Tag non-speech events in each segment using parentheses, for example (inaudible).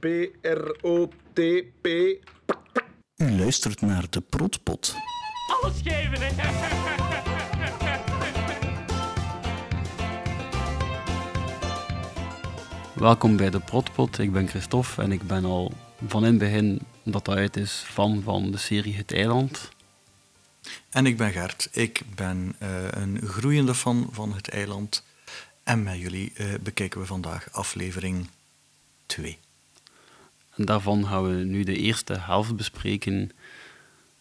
P-R-O-T-P. U luistert naar de Protpot. Alles geven, hè? Welkom bij de Protpot. Ik ben Christophe en ik ben al van in het begin dat dat uit is fan van de serie Het Eiland. En ik ben Gert. Ik ben eh, een groeiende fan van het eiland. En met jullie eh, bekijken we vandaag aflevering 2. Daarvan gaan we nu de eerste helft bespreken.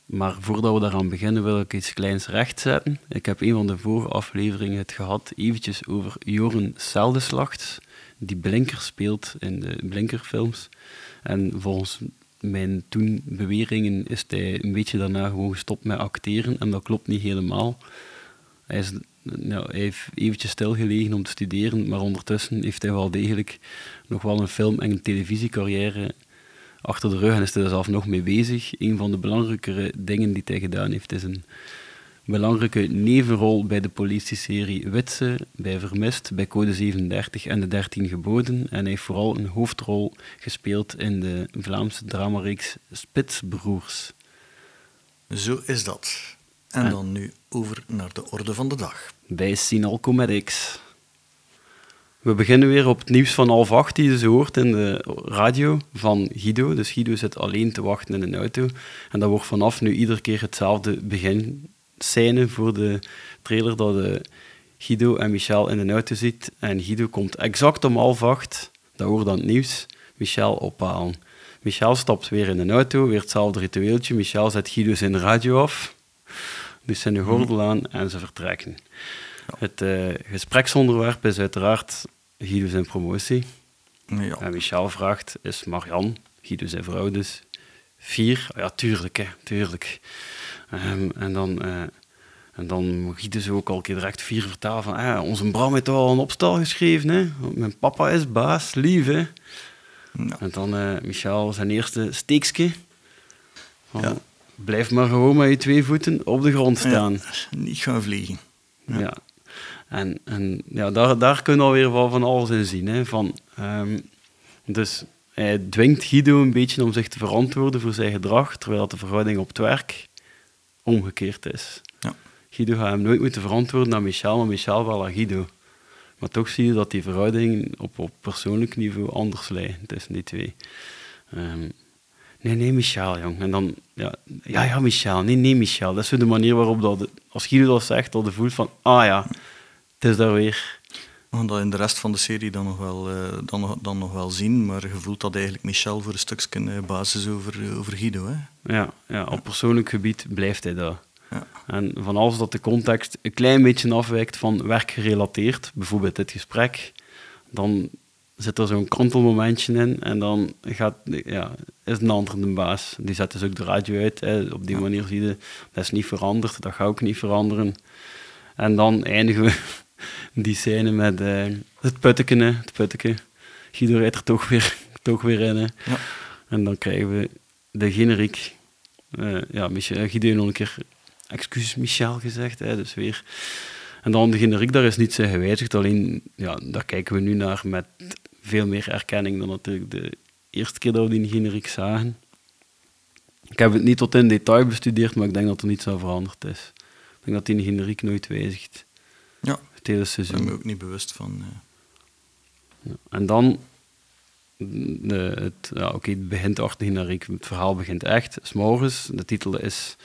Maar voordat we daaraan beginnen wil ik iets kleins rechtzetten. Ik heb een van de vorige afleveringen het gehad eventjes over Joren Seldeslachts, die Blinker speelt in de Blinkerfilms. En volgens mijn toen beweringen is hij een beetje daarna gewoon gestopt met acteren. En dat klopt niet helemaal. Hij, is, nou, hij heeft eventjes stilgelegen om te studeren, maar ondertussen heeft hij wel degelijk nog wel een film- en een televisiecarrière achter de rug en is hij er zelf nog mee bezig. Een van de belangrijkere dingen die hij gedaan heeft, is een belangrijke nevenrol bij de politieserie Witse, bij Vermist, bij Code 37 en de 13 Geboden. En hij heeft vooral een hoofdrol gespeeld in de Vlaamse dramareeks Spitsbroers. Zo is dat. En En- dan nu over naar de orde van de dag. bij Sinalco met X. We beginnen weer op het nieuws van half acht, die je dus hoort in de radio van Guido. Dus Guido zit alleen te wachten in een auto. En dat wordt vanaf nu iedere keer hetzelfde beginscène voor de trailer dat de Guido en Michel in een auto ziet. En Guido komt exact om half acht, dat hoort dan het nieuws, Michel ophalen. Michel stapt weer in een auto, weer hetzelfde ritueeltje. Michel zet Guido zijn radio af, dus zijn gordel aan en ze vertrekken. Het eh, gespreksonderwerp is uiteraard Guido zijn promotie. Ja, En Michel vraagt, is Marian, Guido zijn vrouw dus, vier? Ja, tuurlijk, hè, tuurlijk. Ehm, en dan... eh, en dan moet Guido zo ook al een keer direct vier vertalen van ah, onze Bram heeft toch al een opstel geschreven, hè? Want mijn papa is baas, lief, hè? Ja. En dan eh, Michel zijn eerste steekske. Van, Ja. Blijf maar gewoon met je twee voeten op de grond staan. Ja, niet gaan vliegen. Ja. En, en ja, daar, daar kun je alweer wel van alles in zien. Hè. Van, ehm, dus hij dwingt Guido een beetje om zich te verantwoorden voor zijn gedrag, terwijl de verhouding op het werk omgekeerd is. Ja. Guido gaat hem nooit moeten verantwoorden aan Michel, maar Michel wel aan Guido. Maar toch zie je dat die verhouding op, op persoonlijk niveau anders lijkt tussen die twee. Ehm, nee, nee, Michel, jong. En dan, ja, ja, ja, Michel. Nee, nee, Michel. Dat is zo de manier waarop dat, als Guido dat zegt, dat je voelt van, ah ja, het is daar weer. We gaan dat in de rest van de serie dan nog wel, eh, dan, nog- dan nog wel zien, maar je voelt dat eigenlijk Michel voor een stukje eh, basis over, eh, over Guido. Hè? Ja, ja, op persoonlijk gebied blijft hij dat. Ja. En van alles dat de context een klein beetje afwijkt van werkgerelateerd, bijvoorbeeld dit gesprek, dan zit er zo'n kantelmomentje in en dan gaat, ja, is een ander de baas. Die zet dus ook de radio uit. Hè. Op die manier zie je, dat is niet veranderd, dat gaat ook niet veranderen. En dan eindigen we die scène met eh, het putteken, het putteken. Guido rijdt er toch weer, (laughs) toch weer in. Ja. En dan krijgen we de generiek. Eh, ja, Michel, Guido heeft nog een keer excuus Michel gezegd, hè, dus weer. En dan de generiek, daar is niets in gewijzigd, alleen ja, daar kijken we nu naar met veel meer erkenning dan natuurlijk de eerste keer dat we die generiek zagen. Ik heb het niet tot in detail bestudeerd, maar ik denk dat er niets aan veranderd is. Ik denk dat die generiek nooit wijzigt, Ja, het hele daar ben ik seizoen. me ook niet bewust van. eh. Ja. En dan, de, het, ja, oké, het begint de generiek, het verhaal begint echt, s morgens. De titel is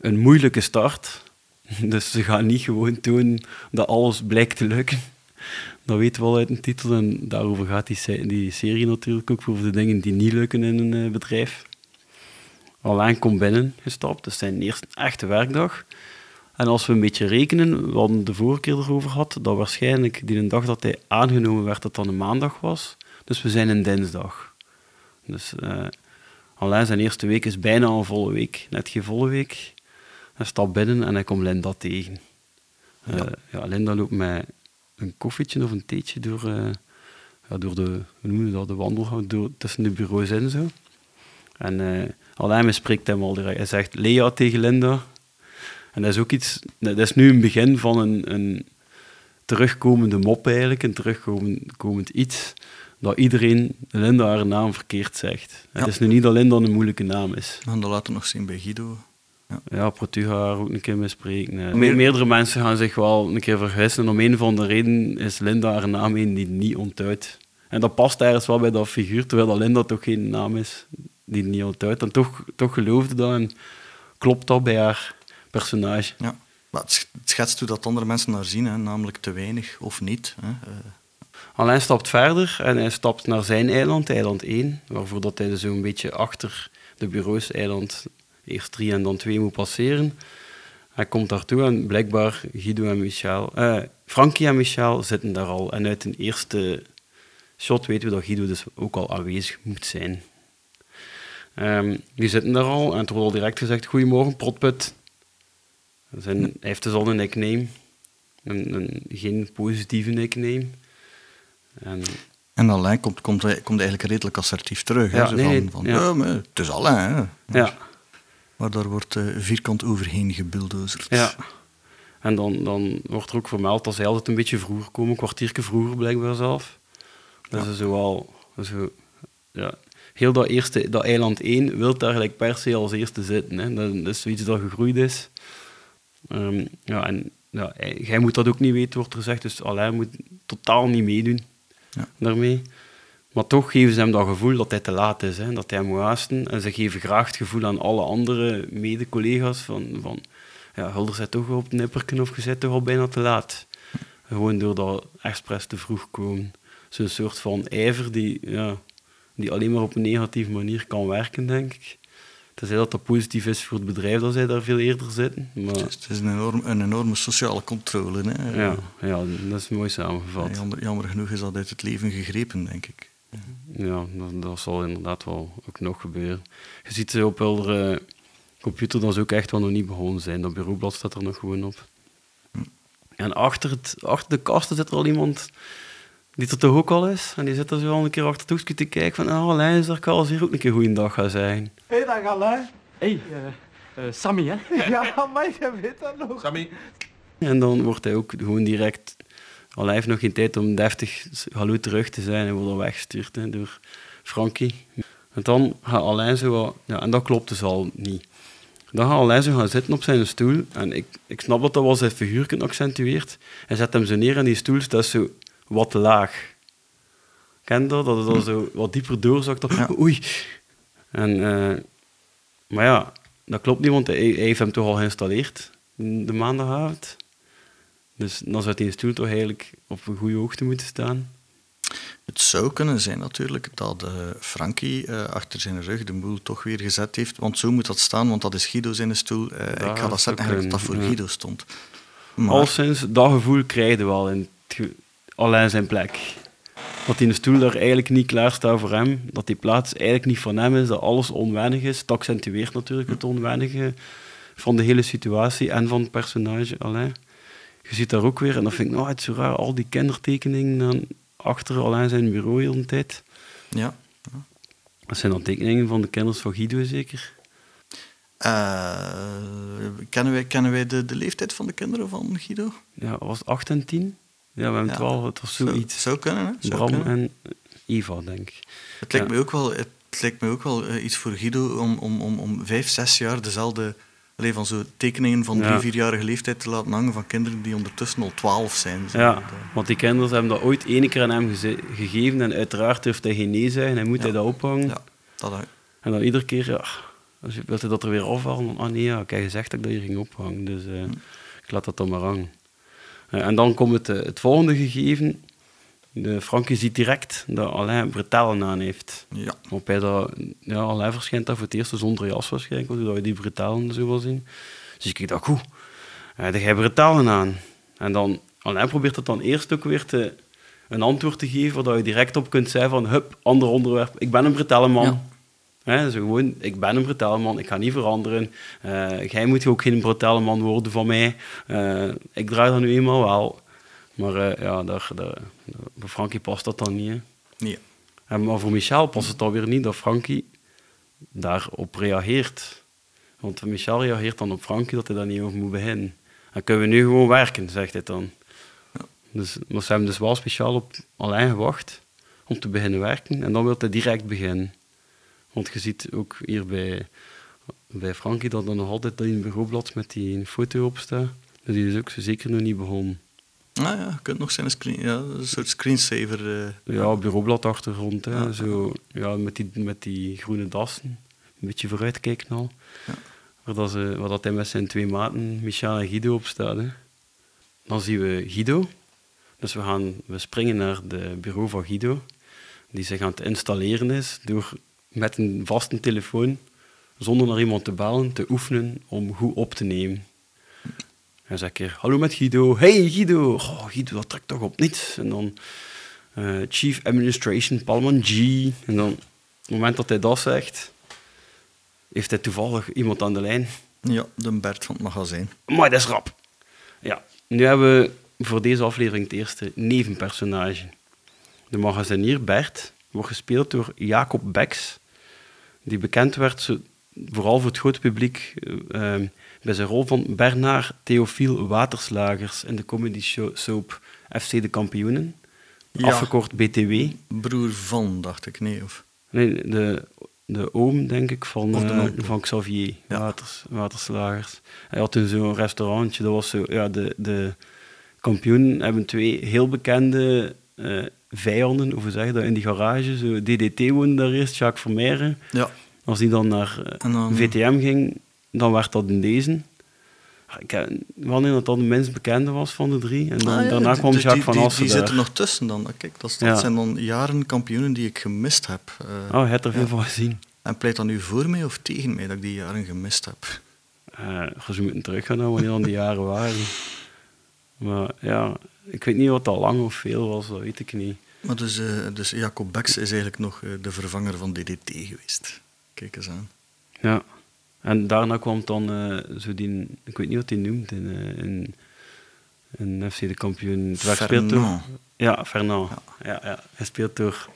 Een moeilijke start. (laughs) Dus ze gaan niet gewoon tonen dat alles blijkt te lukken. Dat weten we al uit een titel en daarover gaat die, die serie natuurlijk ook, over de dingen die niet lukken in een eh, bedrijf. Alain komt binnen gestapt, is zijn eerste echte werkdag. En als we een beetje rekenen, we hadden de vorige keer erover gehad, dat waarschijnlijk die een dag dat hij aangenomen werd, dat dan een maandag was. Dus we zijn een dinsdag. Dus Alain zijn eerste week is bijna een volle week, net geen volle week. Hij stapt binnen en hij komt Linda tegen. Eh, Ja. ja. Linda loopt met een koffietje of een theetje door, eh, ja, door de, hoe noemen we dat, de wandelgang, door, tussen de bureaus in zo. En eh Alain spreekt hem al direct. Hij zegt Lea tegen Linda. En dat is ook iets, dat is nu een begin van een, een terugkomende mop eigenlijk, een terugkomend iets. dat iedereen Linda haar naam verkeerd zegt. Ja. Het is nu niet dat Linda een moeilijke naam is. We gaan dat later nog zien bij Guido. Ja, Protu gaat haar ook een keer mispreken. hè. Meer- Me- meerdere mensen gaan zich wel een keer vergissen. En om een van de redenen is Linda haar naam een die niet onthoudt. En dat past ergens wel bij dat figuur, terwijl dat Linda toch geen naam is die niet onthoudt. En toch, toch geloofde dat en klopt dat bij haar personage. Ja. Maar het sch- het schetst hoe dat andere mensen naar zien, hè, namelijk te weinig of niet. Hè. Eh, Alain stapt verder en hij stapt naar zijn eiland, eiland 1, waarvoor dat hij zo'n beetje achter de bureaus eiland eerst 3 en dan 2 moet passeren. Hij komt daartoe en blijkbaar Guido en Michel, eh, Frankie en Michel zitten daar al. En uit een eerste shot weten we dat Guido dus ook al aanwezig moet zijn. Ehm, die zitten daar al en het wordt al direct gezegd, goedemorgen Protput. Zijn, hij heeft dus al een nickname, een, een, geen positieve nickname. En En Alain komt, komt, komt eigenlijk redelijk assertief terug. Hè, Ja, zo nee, van, van, ja. ja. maar het is Alain. Hè. Ja, Maar daar wordt eh, vierkant overheen gebulldozerd. ja. En dan, dan wordt er ook vermeld dat zij altijd een beetje vroeger komen, een kwartiertje vroeger blijkbaar zelf. Dat is zo al... Zo, ja. Heel dat, eerste, dat eiland 1 wil daar gelijk per se als eerste zitten. Hè. Dat is zoiets dat gegroeid is. Ehm, ja, en ja, hij- jij moet dat ook niet weten, wordt er gezegd. Dus Alain moet totaal niet meedoen Ja. daarmee. Maar toch geven ze hem dat gevoel dat hij te laat is, hè, dat hij moet haasten. En ze geven graag het gevoel aan alle andere mede-collega's van, van ja, Hulder zit toch op het nipperken of je zit toch al bijna te laat. Gewoon door dat expres te vroeg komen. Zo'n soort van ijver die, ja, die alleen maar op een negatieve manier kan werken, denk ik. Tenzij dat dat positief is voor het bedrijf dat zij daar veel eerder zitten. Maar Het is, een, enorm, een enorme sociale controle. Hè. ja, ja, dat is mooi samengevat. Jammer, jammer genoeg is dat uit het leven gegrepen, denk ik. Ja, dat, dat zal inderdaad wel ook nog gebeuren. Je ziet ze op hun computer dat ze ook echt wel nog niet begonnen zijn. Dat bureaublad staat er nog gewoon op. En achter, het, achter de kasten zit er al iemand die er toch ook al is. En die zit er zo al een keer achter het te kijken van Alain, daar kan als hier ook een keer goeiedag gaan zijn. Hé, hey, dag Alain. Hé, hey, uh, Sammy, hè? (laughs) Ja, maar je weet dat nog. Sammy, En dan wordt hij ook gewoon direct... Alain heeft nog geen tijd om deftig hallo terug te zijn. Hij wordt al weggestuurd hè, door Frankie. En dan gaat Alain zo... wat- Ja, en dat klopt dus al niet. Dan gaat Alain zo gaan zitten op zijn stoel. En ik, ik snap dat dat wel zijn figuur accentueert. Hij zet hem zo neer en die stoel staat zo wat laag. Ken dat? Dat het dan zo wat dieper doorzakt. Dan, Ja. Oei. En, eh, maar ja, dat klopt niet, want hij, hij heeft hem toch al geïnstalleerd de maandagavond. Dus dan zou die stoel toch eigenlijk op een goede hoogte moeten staan. Het zou kunnen zijn natuurlijk dat eh, Frankie eh, achter zijn rug de boel toch weer gezet heeft. Want zo moet dat staan, want dat is Guido zijn stoel. Eh, ik ga dat zetten eigenlijk dat dat voor ja. Guido stond. Maar, Al sinds dat gevoel krijg je wel in het alleen zijn plek. Dat die stoel daar eigenlijk niet klaar staat voor hem. Dat die plaats eigenlijk niet van hem is. Dat alles onwennig is. Dat accentueert natuurlijk het onwennige van de hele situatie en van het personage Alain. Je ziet daar ook weer, en dat vind ik nou het is zo raar, al die kindertekeningen dan achter Alain zijn bureau heel de tijd. ja. Dat zijn dan tekeningen van de kinders van Guido zeker. Eh, kennen wij, kennen wij de, de leeftijd van de kinderen van Guido? Ja, was het 8 en 10? Ja, we hebben Ja, 12, het was Zou- zoiets. Zou kunnen, hè? Zou Bram kunnen. en Eva, denk ik. Het lijkt me ook wel, het lijkt me ook wel eh, iets voor Guido om, om, om, om vijf, zes jaar dezelfde allee, van zo tekeningen van drie, Ja. vierjarige leeftijd te laten hangen van kinderen die ondertussen al twaalf zijn. Ja, want die kinderen hebben dat ooit één keer aan hem gegeven en uiteraard durft hij geen nee zeggen. Hij moet hij dat ophangen. ja, dat, eh, En dan iedere keer, ja, als je wilt dat er weer afhalen, dan, ah nee, ja, ik heb gezegd dat ik dat hier ging ophangen. Dus eh, ik laat dat dan maar hangen. Eh, en dan komt het, eh, het volgende gegeven. De Frankie ziet direct dat Alain bretellen aan heeft. ja. Op hij dat, ja, Alain verschijnt daar voor het eerst zonder jas waarschijnlijk, zodat je die bretellen zo wil zien. Dus ik kijk dat goed. Hij heeft bretellen aan. En dan, Alain probeert het dan eerst ook weer te, een antwoord te geven, waar je direct op kunt zeggen van, hup, ander onderwerp, ik ben een bretellenman. Ja. Hè, zo gewoon, ik ben een bretellenman, ik ga niet veranderen. Eh, jij moet ook geen bretellenman worden van mij. Eh, ik draai dat nu eenmaal wel. Maar eh, ja, daar, daar, voor Frankie past dat dan niet. Hè. Nee. En, maar voor Michel past het dan weer niet dat Frankie daarop reageert. Want Michel reageert dan op Frankie dat hij daar niet over moet beginnen. Dan kunnen we nu gewoon werken, zegt hij dan. Dus, maar ze hebben dus wel speciaal op Alain gewacht om te beginnen werken. En dan wil hij direct beginnen. Want je ziet ook hier bij, bij Frankie dat er nog altijd in een bureaublad met die foto op staat. Dus die is ook zo zeker nog niet begonnen. Ah ja, je kunt nog zijn screen, ja, een soort screensaver. eh, Ja, bureaublad achtergrond. Hè. Ja. Zo, ja, met, die, met die groene dassen. Een beetje vooruitkijken al. Ja. Waar, dat ze, waar dat hij met zijn twee maten, Michel en Guido, op staat. Hè. Dan zien we Guido. Dus we, gaan, we springen naar het bureau van Guido. Die zich aan het installeren is door met een vaste telefoon, zonder naar iemand te bellen, te oefenen om goed op te nemen. Hij zegt keer, hallo met Guido. Hey Guido. Oh, Guido, dat trekt toch op niets. En dan eh, Chief Administration Palman G. En dan, op het moment dat hij dat zegt, heeft hij toevallig iemand aan de lijn. ja, de Bert van het magazijn. Maar dat is rap. Ja, nu hebben we voor deze aflevering het eerste nevenpersonage. De magazinier Bert wordt gespeeld door Jacob Beks, die bekend werd vooral voor het grote publiek eh, eh, bij zijn rol van Bernard Theofiel Waterslagers in de comedy show soap FC de Kampioenen, Ja. afgekort BTW. Broer van, dacht ik, nee. Of... Nee, de, de oom, denk ik, van, de eh, van Xavier Ja. Waters, Waterslagers. Hij had toen zo'n restaurantje, dat was zo... Ja, de, de kampioenen hebben twee heel bekende eh, vijanden, hoe zeg je dat, in die garage. Zo, DDT woonde daar eerst, Jacques Vermeijren. Ja, Als die dan naar eh, dan- VTM ging, dan werd dat in deze. Ik heb- wanneer dat dan de minst bekende was van de drie. En dan, Ah, ja, daarna kwam Jacques die, van Assen Die, die zitten nog tussen dan. Kijk, dat, is- dat Ja. zijn dan jaren kampioenen die ik gemist heb. Eh, Oh, hij had er veel van gezien. En pleit dan nu voor mij of tegen mij dat ik die jaren gemist heb? Uh, ze moeten teruggaan naar wanneer dan die jaren waren. (laughs) Maar ja, ik weet niet wat dat lang of veel was, dat weet ik niet. Maar dus, eh, dus Jacob Beks is eigenlijk nog eh, de vervanger van DDT geweest. Kijk eens aan. Ja. En daarna kwam dan eh, zo die, ik weet niet wat hij noemt, in, in, in FC de kampioen. Het gespeeld door- Fernand. Ja, Fernand. Ja. Ja, Hij speelt door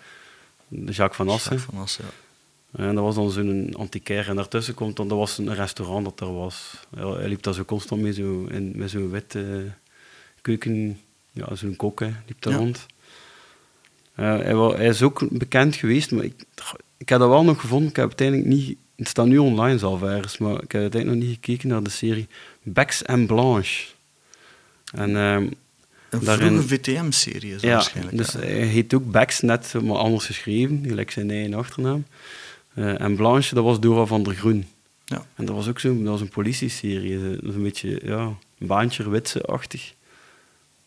Jacques van Assen. Jacques van Assen, ja. En dat was dan zo'n antiquaire. En daartussen komt dan, dat was een restaurant dat er was. Hij, hij liep daar zo constant mee, zo, in, met zo'n witte keuken, ja, zo'n kok, hè, liep daar Ja. rond. Hij, wa- hij is ook bekend geweest, maar ik, ik heb dat wel nog gevonden. Ik heb uiteindelijk niet, het staat nu online zelf ergens, maar ik heb uiteindelijk nog niet gekeken naar de serie Bex en Blanche. En ehm, Een Daarin- vroege VTM-serie is ja, waarschijnlijk. dus ja. hij heet ook Bex, net maar anders geschreven, gelijk zijn eigen achternaam. Eh, en Blanche, dat was Dora van der Groen. Ja. En dat was ook zo, dat was een politieserie, eh, dat is een beetje, ja, baantje witse-achtig.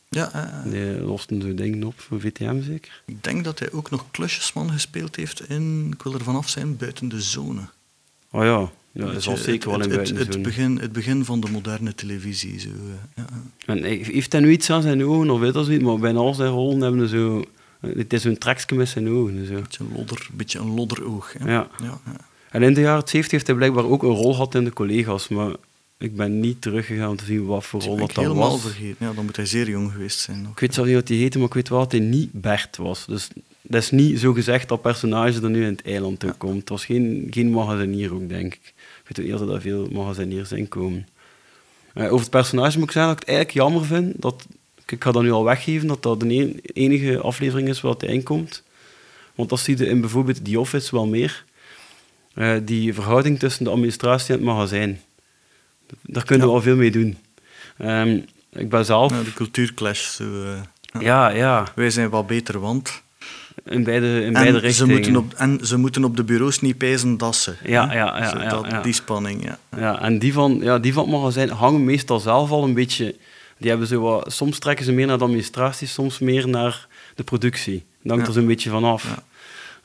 Ja, eh, Die losten dingen op voor VTM zeker. ik denk dat hij ook nog klusjesman gespeeld heeft in, ik wil er vanaf zijn, buiten de zone. Oh ja, ja dat is al zeker wel het, in het, buiten het, zo'n- begin, het begin van de moderne televisie. Zo, eh, ja. En heeft hij nu iets aan zijn ogen, of weet dat zoiets, maar bijna al zijn rollen hebben zo... Het is zo'n trekje met zijn ogen. Zo. Beetje een lodder, beetje een lodderoog. Hè? Ja. Ja, ja. En in de jaren 70 heeft hij blijkbaar ook een rol gehad in de collega's, maar ik ben niet teruggegaan om te zien wat voor Dat rol dat ik dan helemaal was. vergeten. Ja, dan moet hij zeer jong geweest zijn. Ik weet zelf niet wat hij heette, maar ik weet wel dat hij niet Bert was. Dus dat is niet zo gezegd dat personage er nu in het eiland toe komt. Het was geen, geen magazinier ook, denk ik. Ik weet ook niet dat er daar veel magaziniers in komen. Eh, over het personage moet ik zeggen dat ik het eigenlijk jammer vind. Dat, ik ga dat nu al weggeven, dat dat de enige aflevering is waar hij in komt. Want dat zie je in bijvoorbeeld The Office wel meer. Eh, die verhouding tussen de administratie en het magazijn. Daar kunnen we al veel mee doen. Ehm, ik ben zelf... Ja, de cultuurclash. Zo, eh. ja, ja. Wij zijn wat beter, want... In beide, in beide En ze, richtingen. moeten op, en ze moeten op de bureaus niet pijzen dassen. Ja, ja, ja, ja, dat- ja. Die spanning, ja. Ja, en die van, ja, die van het magazijn hangen meestal zelf al een beetje... Die hebben zo wat, soms trekken ze meer naar de administratie, soms meer naar de productie. Dat hangt er zo'n beetje van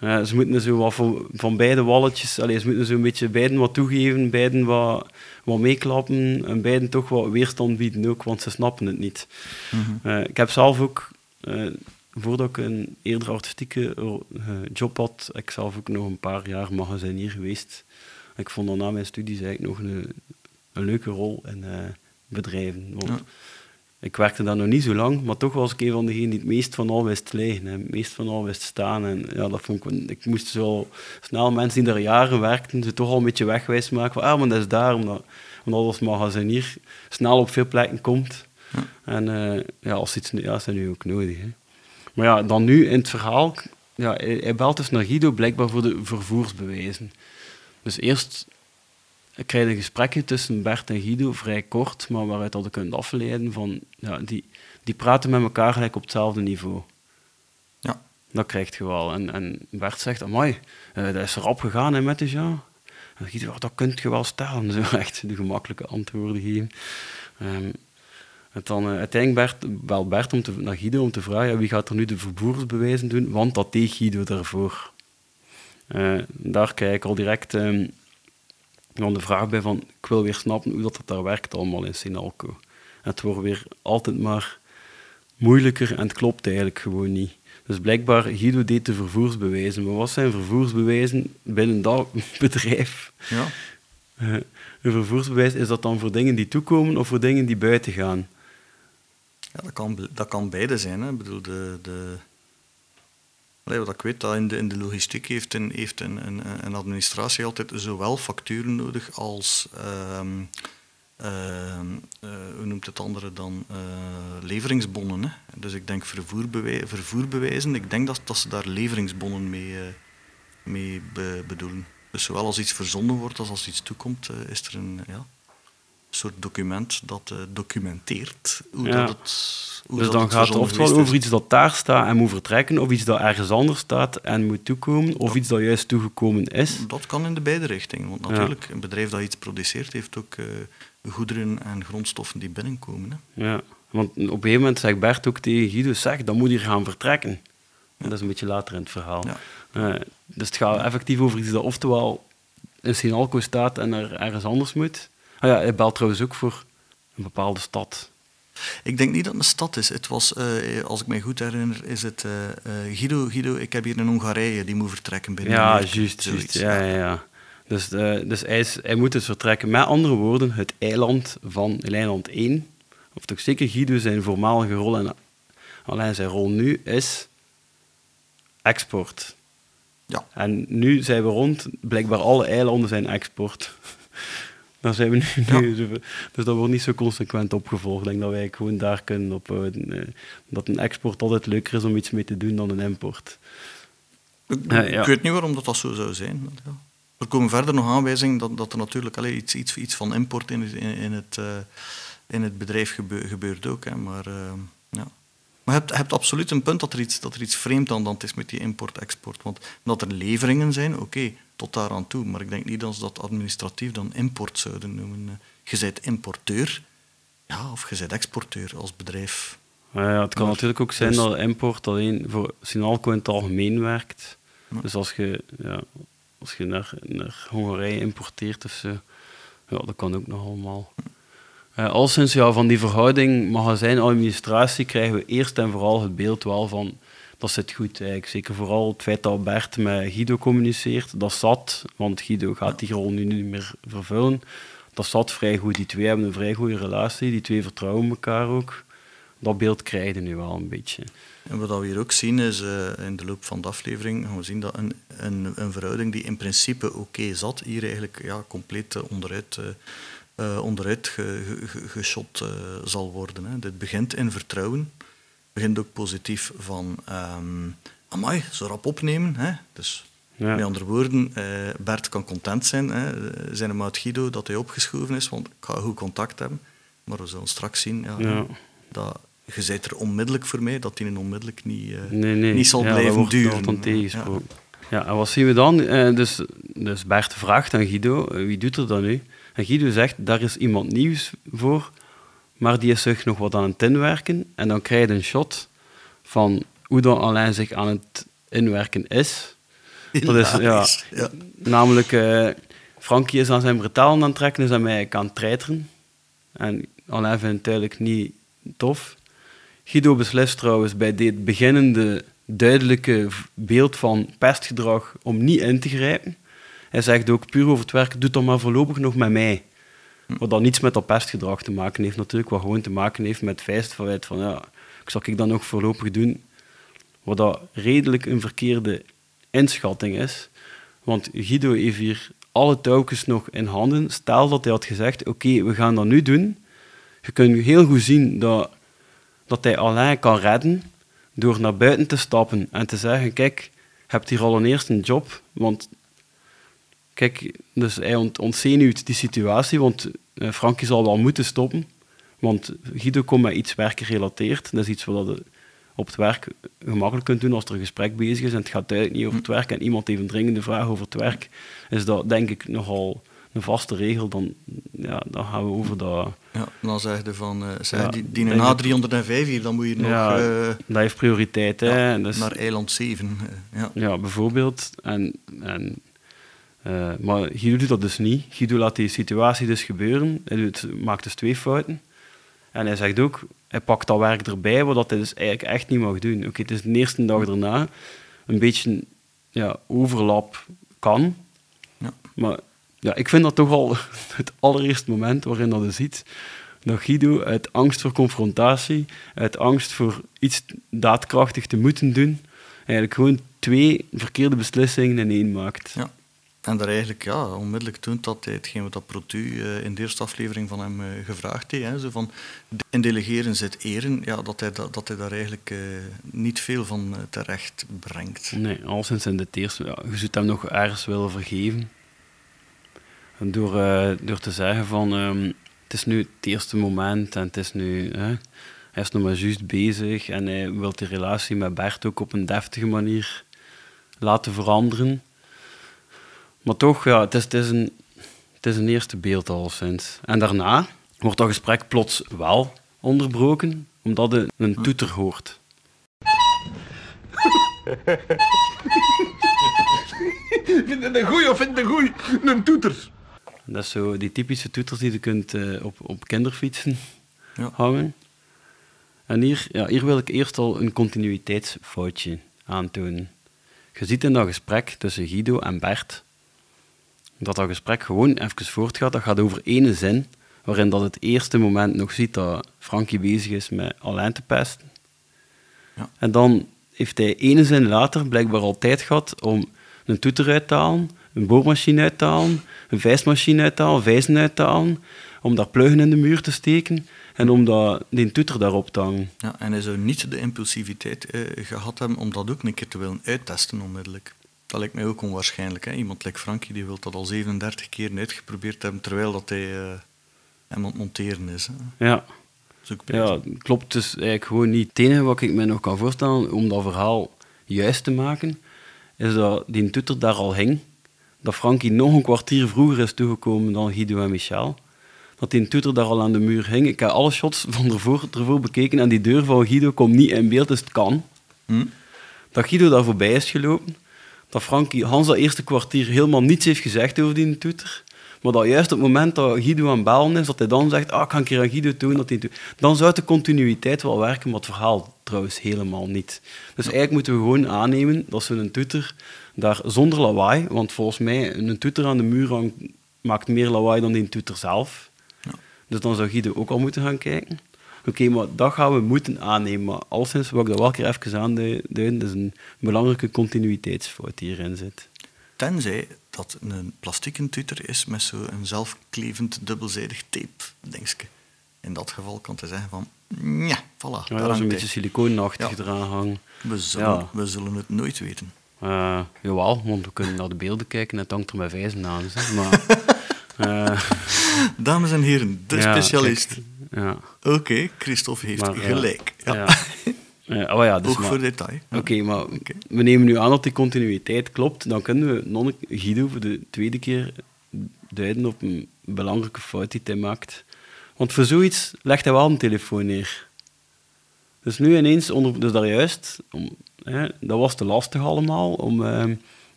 ze moeten zo wat van, van beide walletjes... Allee, ze moeten zo een beetje beiden wat toegeven, beiden wat, wat meeklappen en beiden toch wat weerstand bieden ook, want ze snappen het niet. Mhm. Eh, ik heb zelf ook, eh, voordat ik een eerder artistieke eh, job had, ik zelf ook nog een paar jaar magazinier geweest. Ik vond dan na mijn studies eigenlijk nog een, een leuke rol in bedrijven. Want Ja. Ik werkte daar nog niet zo lang, maar toch was ik een van degenen die het meest van al wist liggen, en het meest van al wist staan. En ja, dat vond ik, ik moest zo snel mensen die daar jaren werkten, ze toch al een beetje wegwijs maken van, ah, maar dat is daar, omdat, omdat als magazinier snel op veel plekken komt. En eh, ja, als iets, ja, is dat nu ook nodig. Hè. Maar ja, dan nu in het verhaal, ja, hij, hij belt dus naar Guido blijkbaar voor de vervoersbewijzen. Dus eerst krijg je een gesprekje tussen Bert en Guido, vrij kort, maar waaruit dat je kunt afleiden van, ja, die, die praten met elkaar gelijk op hetzelfde niveau. Ja. Dat krijg je wel. En, en Bert zegt, amai, eh dat is erop gegaan hè, met de Jean. En Guido, "Ja, dat kunt je wel stellen. (laughs) Zo echt de gemakkelijke antwoorden geven. Ehm, en dan eh, uiteindelijk Bert, belt Bert om te, naar Guido om te vragen ja, wie gaat er nu de vervoersbewijzen doen, want dat deed Guido daarvoor. Eh, daar kijk ik al direct ehm, dan de vraag bij van, ik wil weer snappen hoe dat, dat daar werkt allemaal in Sinalco. Het wordt weer altijd maar moeilijker en het klopt eigenlijk gewoon niet. Dus blijkbaar, Guido deed de vervoersbewijzen. Maar wat zijn vervoersbewijzen binnen dat (laughs) bedrijf? Ja. Eh, een vervoersbewijs, is dat dan voor dingen die toekomen of voor dingen die buiten gaan? Ja, dat kan, dat kan beide zijn. Hè. Ik bedoel, de, de... Wat ik weet, dat in de, in de logistiek heeft, een, heeft een, een, een administratie altijd zowel facturen nodig als, hoe noemt het andere dan, eh, leveringsbonnen. Hè. Dus ik denk vervoerbewij vervoerbewijzen, ik denk dat, dat ze daar leveringsbonnen mee, eh, mee be- bedoelen. Dus zowel als iets verzonden wordt als als iets toekomt, is er een ja, soort document dat eh, documenteert hoe Ja. dat het hoe dus dat dan het gaat het oftewel over iets dat daar staat en moet vertrekken, of iets dat ergens anders staat en moet toekomen, of iets dat juist toegekomen is. Dat kan in de beide richtingen. Want Ja. natuurlijk, een bedrijf dat iets produceert, heeft ook eh, goederen en grondstoffen die binnenkomen. Hè. Ja, want op een gegeven moment zegt Bert ook tegen Guido, zeg, dan moet hier gaan vertrekken. En dat is een beetje later in het verhaal. Ja. Eh, dus het gaat effectief over iets dat oftewel in Sinalco staat en er ergens anders moet. Ah ja, hij belt trouwens ook voor een bepaalde stad. Ik denk niet dat het een stad is. Het was, eh, als ik mij goed herinner, is het eh, eh, Guido, Guido, ik heb hier een Hongarije die moet vertrekken binnen Ja, juist, juist. Ja, ja, ja. Dus, dus hij, is, hij moet dus vertrekken. Met andere woorden, het eiland van het eiland 1, of toch zeker Guido zijn voormalige rol en alleen zijn rol nu, is export. Ja. En nu zijn we rond, blijkbaar alle eilanden zijn export. Daar zijn we nu, dus dat wordt niet zo consequent opgevolgd. Ik denk dat wij gewoon daar kunnen ophouden. eh, Dat een export altijd leuker is om iets mee te doen dan een import. Ik, ja. ik weet niet waarom dat, dat zo zou zijn. Er komen verder nog aanwijzingen dat, dat er natuurlijk allee, iets, iets, iets van import in het, in, in het, eh, in het bedrijf gebe- gebeurt ook. Hè. Maar, ja. Maar je hebt, je hebt absoluut een punt dat er iets, dat er iets vreemd aan de hand is met die import-export. Want dat er leveringen zijn, oké, tot daar aan toe. Maar ik denk niet dat ze dat administratief dan import zouden noemen. Eh, Je bent importeur, ja, of je bent exporteur als bedrijf. Maar ja, het kan Maar- natuurlijk ook zijn dus- dat import alleen voor Sinalco in het algemeen werkt. Ja. Dus als je, ja, als je naar, naar Hongarije importeert of zo, ja, dat kan ook nog allemaal. Eh, al sinds van die verhouding magazijn-administratie krijgen we eerst en vooral het beeld wel van dat zit goed eigenlijk. Zeker vooral het feit dat Bert met Guido communiceert, dat zat, want Guido gaat die rol nu niet meer vervullen. Dat zat vrij goed. Die twee hebben een vrij goede relatie, die twee vertrouwen elkaar ook. Dat beeld krijg je nu wel een beetje. En wat we hier ook zien is, eh, in de loop van de aflevering, gaan we zien dat een, een, een verhouding die in principe oké zat, hier eigenlijk ja, compleet eh, onderuit, eh, onderuit ge, ge- ge- geschot eh, zal worden. Hè. Dit begint in vertrouwen, begint ook positief van, ehm amai, zo rap opnemen. Hè. Dus Ja. met andere woorden, eh, Bert kan content zijn, hè. zijn maat Guido, dat hij opgeschoven is, want ik ga goed contact hebben. Maar we zullen straks zien ja, Ja. dat je bent er onmiddellijk voor mij, dat die onmiddellijk niet, Nee, nee. niet zal Ja, dat blijven wordt duren. altijd tegengesproken. Ja. en wat zien we dan? Dus, dus Bert vraagt aan Guido, wie doet er dan nu? En Guido zegt, daar is iemand nieuws voor, maar die is zich nog wat aan het inwerken. En dan krijg je een shot van hoe dan Alain zich aan het inwerken is. Dat is, ja. Namelijk, eh Frankie is aan zijn bretalen aan het trekken, is aan mij aan het treiteren. En Alain vindt het duidelijk niet tof. Guido beslist trouwens bij dit beginnende duidelijke beeld van pestgedrag om niet in te grijpen. Hij zegt ook puur over het werk, doe dat maar voorlopig nog met mij. Wat dan niets met dat pestgedrag te maken heeft natuurlijk, wat gewoon te maken heeft met het feit van ja, ik zal ik dat nog voorlopig doen. Wat dat redelijk een verkeerde inschatting is. Want Guido heeft hier alle touwtjes nog in handen. Stel dat hij had gezegd, oké, we gaan dat nu doen. Je kunt heel goed zien dat, dat hij Alain kan redden door naar buiten te stappen en te zeggen, kijk, hebt hier al een eerste een job, want kijk, dus hij ont ontzenuwt die situatie, want uh, Frankie zal wel moeten stoppen, want Guido komt met iets werkgerelateerd, dat is iets wat je op het werk gemakkelijk kunt doen als er een gesprek bezig is en het gaat duidelijk niet over het werk en iemand heeft een dringende vraag over het werk, is dat denk ik nogal een vaste regel, dan, ja, dan gaan we over dat... Ja, dan zeg je van, uh, zeg, Ja, die, een A305 hier, dan moet je nog Ja, eh, dat heeft prioriteit, hè. ja, dus, naar eiland 7. eh, ja. Ja, bijvoorbeeld. En, en, eh, maar Guido doet dat dus niet. Guido laat die situatie dus gebeuren. Hij doet, maakt dus twee fouten. En hij zegt ook, hij pakt dat werk erbij, wat hij dus eigenlijk echt niet mag doen. Oké, het is de eerste dag erna. Een beetje ja, overlap kan. Ja. Maar ja, ik vind dat toch al (laughs) het allereerste moment waarin dat je ziet dat Guido uit angst voor confrontatie, uit angst voor iets daadkrachtig te moeten doen, eigenlijk gewoon twee verkeerde beslissingen in één maakt. Ja. En daar eigenlijk ja, onmiddellijk toont dat hij hetgeen wat dat Protu eh, in de eerste aflevering van hem eh, gevraagd heeft. Hè, zo van, in delegeren zit eren, ja, dat, hij, dat, dat hij daar eigenlijk eh, niet veel van terecht brengt. Nee, al sinds in dit eerste, ja, je zult hem nog ergens willen vergeven. En door, door te zeggen van, ehm, het is nu het eerste moment en het is nu, hij is nog maar juist bezig en hij wil die relatie met Bert ook op een deftige manier laten veranderen. Maar toch, ja, het is, het is, een, het is een eerste beeld al sinds. En daarna wordt dat gesprek plots wel onderbroken, omdat hij een toeter hoort. (laughs) Vind je een goeie of vind je een goeie? Een toeter. Dat is zo die typische toeters die je kunt eh, op, op kinderfietsen Ja. hangen. En hier, ja, hier wil ik eerst al een continuïteitsfoutje aantonen. Je ziet in dat gesprek tussen Guido en Bert dat dat gesprek gewoon even voortgaat. Dat gaat over ene zin, waarin dat het eerste moment nog ziet dat Frankie bezig is met Alain te pesten. Ja. En dan heeft hij ene zin later blijkbaar al tijd gehad om een toeter uit te halen, een boormachine uit te halen, een vijsmachine uit te halen, vijzen uit te halen, om daar pluggen in de muur te steken en om dat, die toeter daarop te hangen. Ja, en hij zou niet de impulsiviteit eh, gehad hebben om dat ook een keer te willen uittesten onmiddellijk. Dat lijkt mij ook onwaarschijnlijk. Hè? Iemand like Frankie die wil dat al 37 keer uitgeprobeerd hebben, terwijl dat hij eh, hem aan het monteren is. Hè? Ja, is ja klopt dus eigenlijk gewoon niet. Het enige wat ik me nog kan voorstellen om dat verhaal juist te maken, is dat die toeter daar al hing. Dat Frankie nog een kwartier vroeger is toegekomen dan Guido en Michel. Dat die toeter daar al aan de muur hing. Ik heb alle shots van ervoor, ervoor bekeken en die deur van Guido komt niet in beeld, dus het kan. Hm? Dat Guido daar voorbij is gelopen. Dat Frankie Hans dat eerste kwartier helemaal niets heeft gezegd over die toeter. Maar dat juist op het moment dat Guido aan bellen is, dat hij dan zegt, ah, ik ga een keer aan Guido doen. Dat hij doet. dan zou de continuïteit wel werken, maar het verhaal trouwens helemaal niet. Dus eigenlijk moeten we gewoon aannemen dat ze een toeter daar zonder lawaai, want volgens mij een toeter aan de muur hangt, maakt meer lawaai dan die toeter zelf. Ja. Dus dan zou Guido ook al moeten gaan kijken. Oké, maar dat gaan we moeten aannemen. Maar alleszins wil ik dat wel keer even aanduiden. Dat is een belangrijke continuïteitsfout die hierin zit. Tenzij dat een plastieken tutor is met zo'n zelfklevend dubbelzijdig tape, dingske. In dat geval kan hij zeggen van, ja, voilà, Ja, dat is een beetje hij. siliconenachtig Ja. eraan hangen. We zullen, Ja. we zullen het nooit weten. Eh, jawel, want we kunnen naar de beelden kijken en het hangt er met vijzen aan. Maar, (laughs) eh, Dames en heren, de ja, specialist. Ja, Oké, Christophe heeft Maar, gelijk. Ja. (laughs) ja. Oh ja, dus Oog maar- voor detail. Oké, maar we nemen nu aan dat die continuïteit klopt. Dan kunnen we nog een- Guido voor de tweede keer duiden op een belangrijke fout die hij maakt. Want voor zoiets legt hij wel een telefoon neer. Dus nu ineens, onder, dus daar juist, om, hè, dat was te lastig allemaal om eh,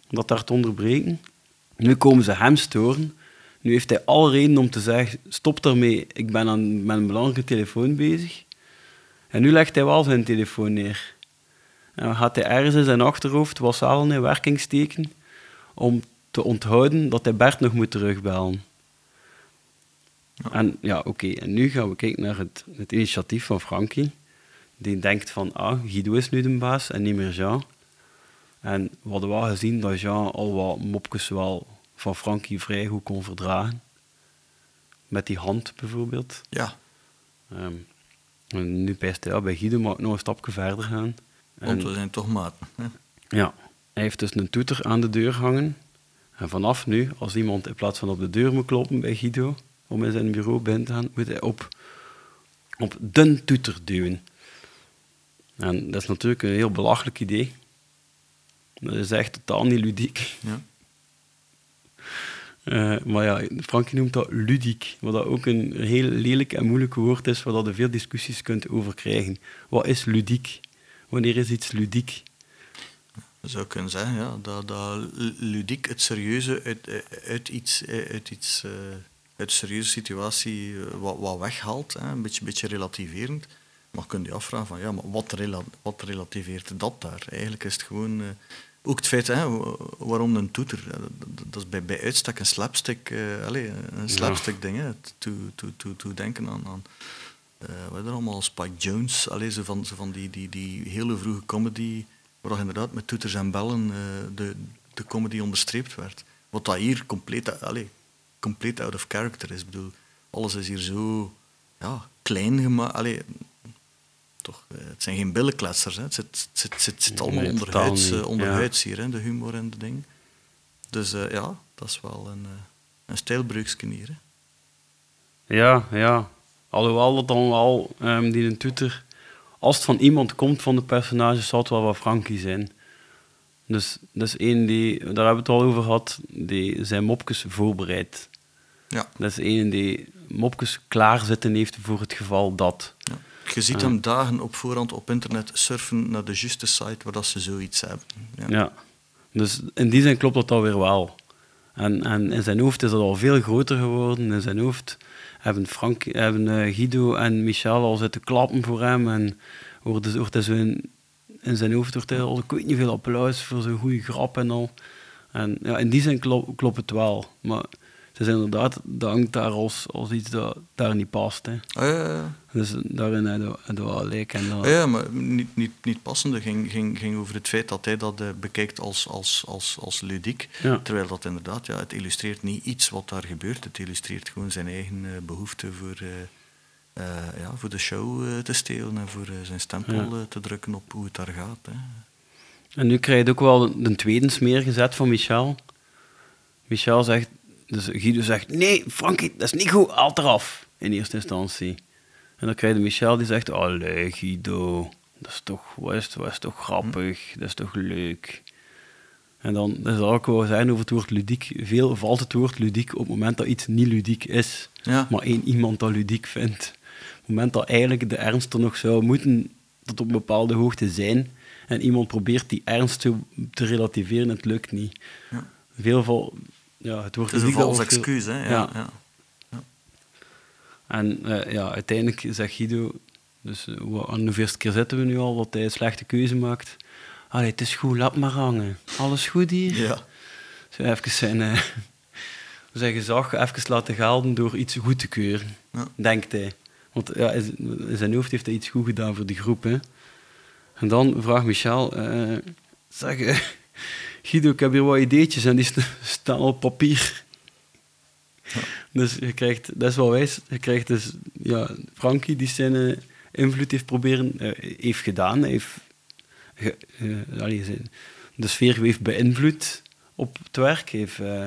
dat daar te onderbreken. Nu komen ze hem storen. Nu heeft hij alle reden om te zeggen, stop daarmee, ik ben aan, met een belangrijke telefoon bezig. En nu legt hij wel zijn telefoon neer. En dan gaat hij ergens in zijn achterhoofd was wel in werking steken om te onthouden dat hij Bert nog moet terugbellen. En ja, oké. En nu gaan we kijken naar het, het initiatief van Frankie. Die denkt van, ah, Guido is nu de baas en niet meer Jean. En we hadden wel gezien dat Jean al wat mopjes wel van Frankie vrij goed kon verdragen. Met die hand bijvoorbeeld. Ja, en nu hij ja, bij Guido mag ik nog een stapje verder gaan. want we zijn toch maten. Hè? ja. hij heeft dus een toeter aan de deur hangen. En vanaf nu, als iemand in plaats van op de deur moet kloppen bij Guido, om in zijn bureau binnen te gaan, moet hij op, op de toeter duwen. En dat is natuurlijk een heel belachelijk idee. Dat is echt totaal niet ludiek. Ja. Eh, maar ja, Frankie noemt dat ludiek, wat dat ook een heel lelijk en moeilijk woord is, waar je veel discussies kunt over krijgen. Wat is ludiek? Wanneer is iets ludiek? Je zou kunnen zeggen ja, dat, dat ludiek het serieuze uit, uit iets, uit iets uit serieuze situatie eh, wat, wat weghaalt, hè, een beetje, beetje relativerend. Maar kun je afvragen van ja, maar wat, rela wat relativeert dat daar? Eigenlijk is het gewoon ook het feit, hè, waarom een toeter? Dat is bij, bij uitstek een slapstick, uh, allez, een slapstick ja. ding. Hè, to, to, to, to denken aan, aan uh, wat er allemaal, Spike Jones, allez, zo van, zo van die, die, die hele vroege comedy waar inderdaad met toeters en bellen uh, de, de comedy onderstreept werd. Wat dat hier compleet, allez, compleet out of character is. Ik bedoel, alles is hier zo ja, klein gemaakt. Toch, uh, het zijn geen billenkletsers. Hè. Het zit, zit, zit, zit allemaal Nee, uh, niet. onderhuids hier, hè, de humor en de dingen. Dus uh, ja, dat is wel een, een hier. Hè. Ja, ja. Alhoewel dat dan wel um, die een toeter, als het van iemand komt van de personages, zal het wel wat Frankie zijn. Dus dat is één die, daar hebben we het al over gehad, die zijn mopjes voorbereidt. Ja. Dat is één die mopjes klaarzitten heeft voor het geval dat. Ja. Je ziet hem dagen op voorhand op internet surfen naar de juiste site waar dat ze zoiets hebben. Ja. ja. Dus in die zin klopt dat alweer wel. En, en in zijn hoofd is dat al veel groter geworden. In zijn hoofd hebben, Frank, hebben uh, Guido en Michel al zitten klappen voor hem. En wordt, wordt hij zo in, in zijn hoofd wordt hij al, ik weet niet veel applaus voor zo'n goede grap en al. En ja, in die zin klopt, klopt het wel. Maar is inderdaad, dat hangt daar als, als iets dat daar niet past. Hè. Ah, ja, ja. Dus daarin hebben we wel gelijk. En dat... ah, ja, maar niet, niet, niet passende ging, ging, ging over het feit dat hij dat uh, bekijkt als, als, als, als ludiek. Ja. Terwijl dat inderdaad, ja, het illustreert niet iets wat daar gebeurt. Het illustreert gewoon zijn eigen uh, behoefte voor, uh, ja, voor de show te stelen en voor zijn stempel te drukken op hoe het daar gaat. Hè. En nu krijg je ook wel de tweede smeer gezet van Michel. Michel zegt, dus Guido zegt, nee, Frankie, dat is niet goed, haal eraf. In eerste instantie. En dan krijg je Michel die zegt, allee Guido, dat is toch, wat is, wat is toch grappig, dat is toch leuk. En dan dat zal ik wel zijn over het woord ludiek. Veel valt het woord ludiek op het moment dat iets niet ludiek is. Ja. Maar één iemand dat ludiek vindt. Op het moment dat eigenlijk de ernst er nog zou moeten tot op een bepaalde hoogte zijn. En iemand probeert die ernst te, te relativeren en het lukt niet. Ja. Veel ja, het wordt Het is een vals veel- excuus, hè. Ja, Ja. ja. En eh, ja, uiteindelijk zegt Guido, dus uh, hoe- aan de hoeveelste keer zitten we nu al, dat hij een slechte keuze maakt. Allee, het is goed, laat maar hangen. Alles goed hier? Ja. Zo even zijn, eh, (laughs) zijn gezag even laten gelden door iets goed te keuren, Ja. denkt hij. Want ja, in zijn hoofd heeft hij iets goed gedaan voor de groep. Hè. En dan vraagt Michel, eh, zeg, eh, Guido, ik heb hier wat ideetjes en die st- staan op papier. Dus je krijgt, dat is wel wijs, je krijgt dus, ja, Frankie die zijn eh, invloed heeft proberen, eh, heeft gedaan, heeft ge- allee, de sfeer heeft beïnvloed op het werk, heeft eh,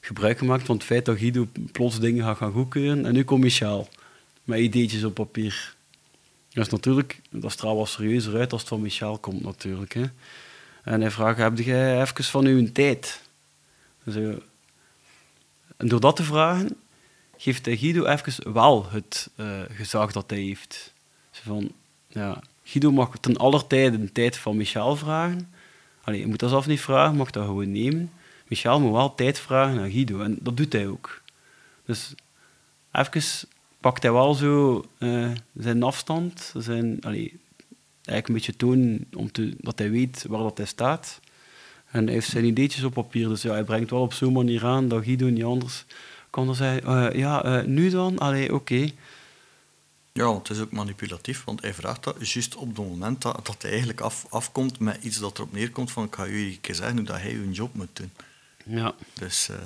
gebruik gemaakt van het feit dat Guido plots dingen gaat gaan goedkeuren. En nu komt Michel met ideetjes op papier. Dat is natuurlijk, dat straalt wel serieuzer uit als het van Michel komt natuurlijk. Hè. En hij vraagt, heb jij even van uw tijd? En door dat te vragen, geeft hij Guido even wel het eh, gezag dat hij heeft. Van, ja, Guido mag ten aller tijde de tijd van Michel vragen. Allee, je moet dat zelf niet vragen, mag dat gewoon nemen. Michel moet wel tijd vragen aan Guido. En dat doet hij ook. Dus even pakt hij wel zo eh, zijn afstand. Zijn, allee, eigenlijk een beetje tonen om te, dat hij weet waar dat hij staat. En hij heeft zijn ideetjes op papier. Dus ja, hij brengt wel op zo'n manier aan dat Guido niet anders kan dan zeggen... eh, ja, eh, nu dan? Allee, oké. Ja, want het is ook manipulatief, want hij vraagt dat juist op het moment dat, dat hij eigenlijk af, afkomt met iets dat erop neerkomt van ik ga jullie een keer zeggen hoe dat hij hun job moet doen. Ja. Dus, eh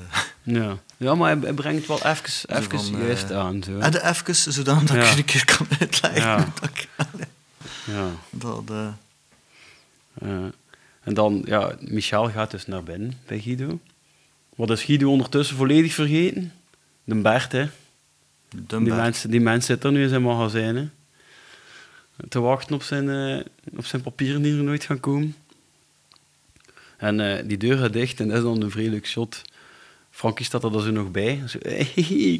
(laughs) Ja. ja, maar hij, brengt wel even, even van, juist aan. Zo. en de even, zodat dat Ja. ik je een keer kan uitleggen. Ja. Ja. dat, eh. En dan, ja, Michel gaat dus naar binnen bij Guido. Wat is Guido ondertussen volledig vergeten? De Bert, hè. De Die Bert. mens, die mens zit er nu in zijn magazijn, hè. Te wachten op zijn, eh, op zijn papieren die er nooit gaan komen. En eh, die deur gaat dicht en dat is dan een leuk shot. Frankie staat er dan zo nog bij.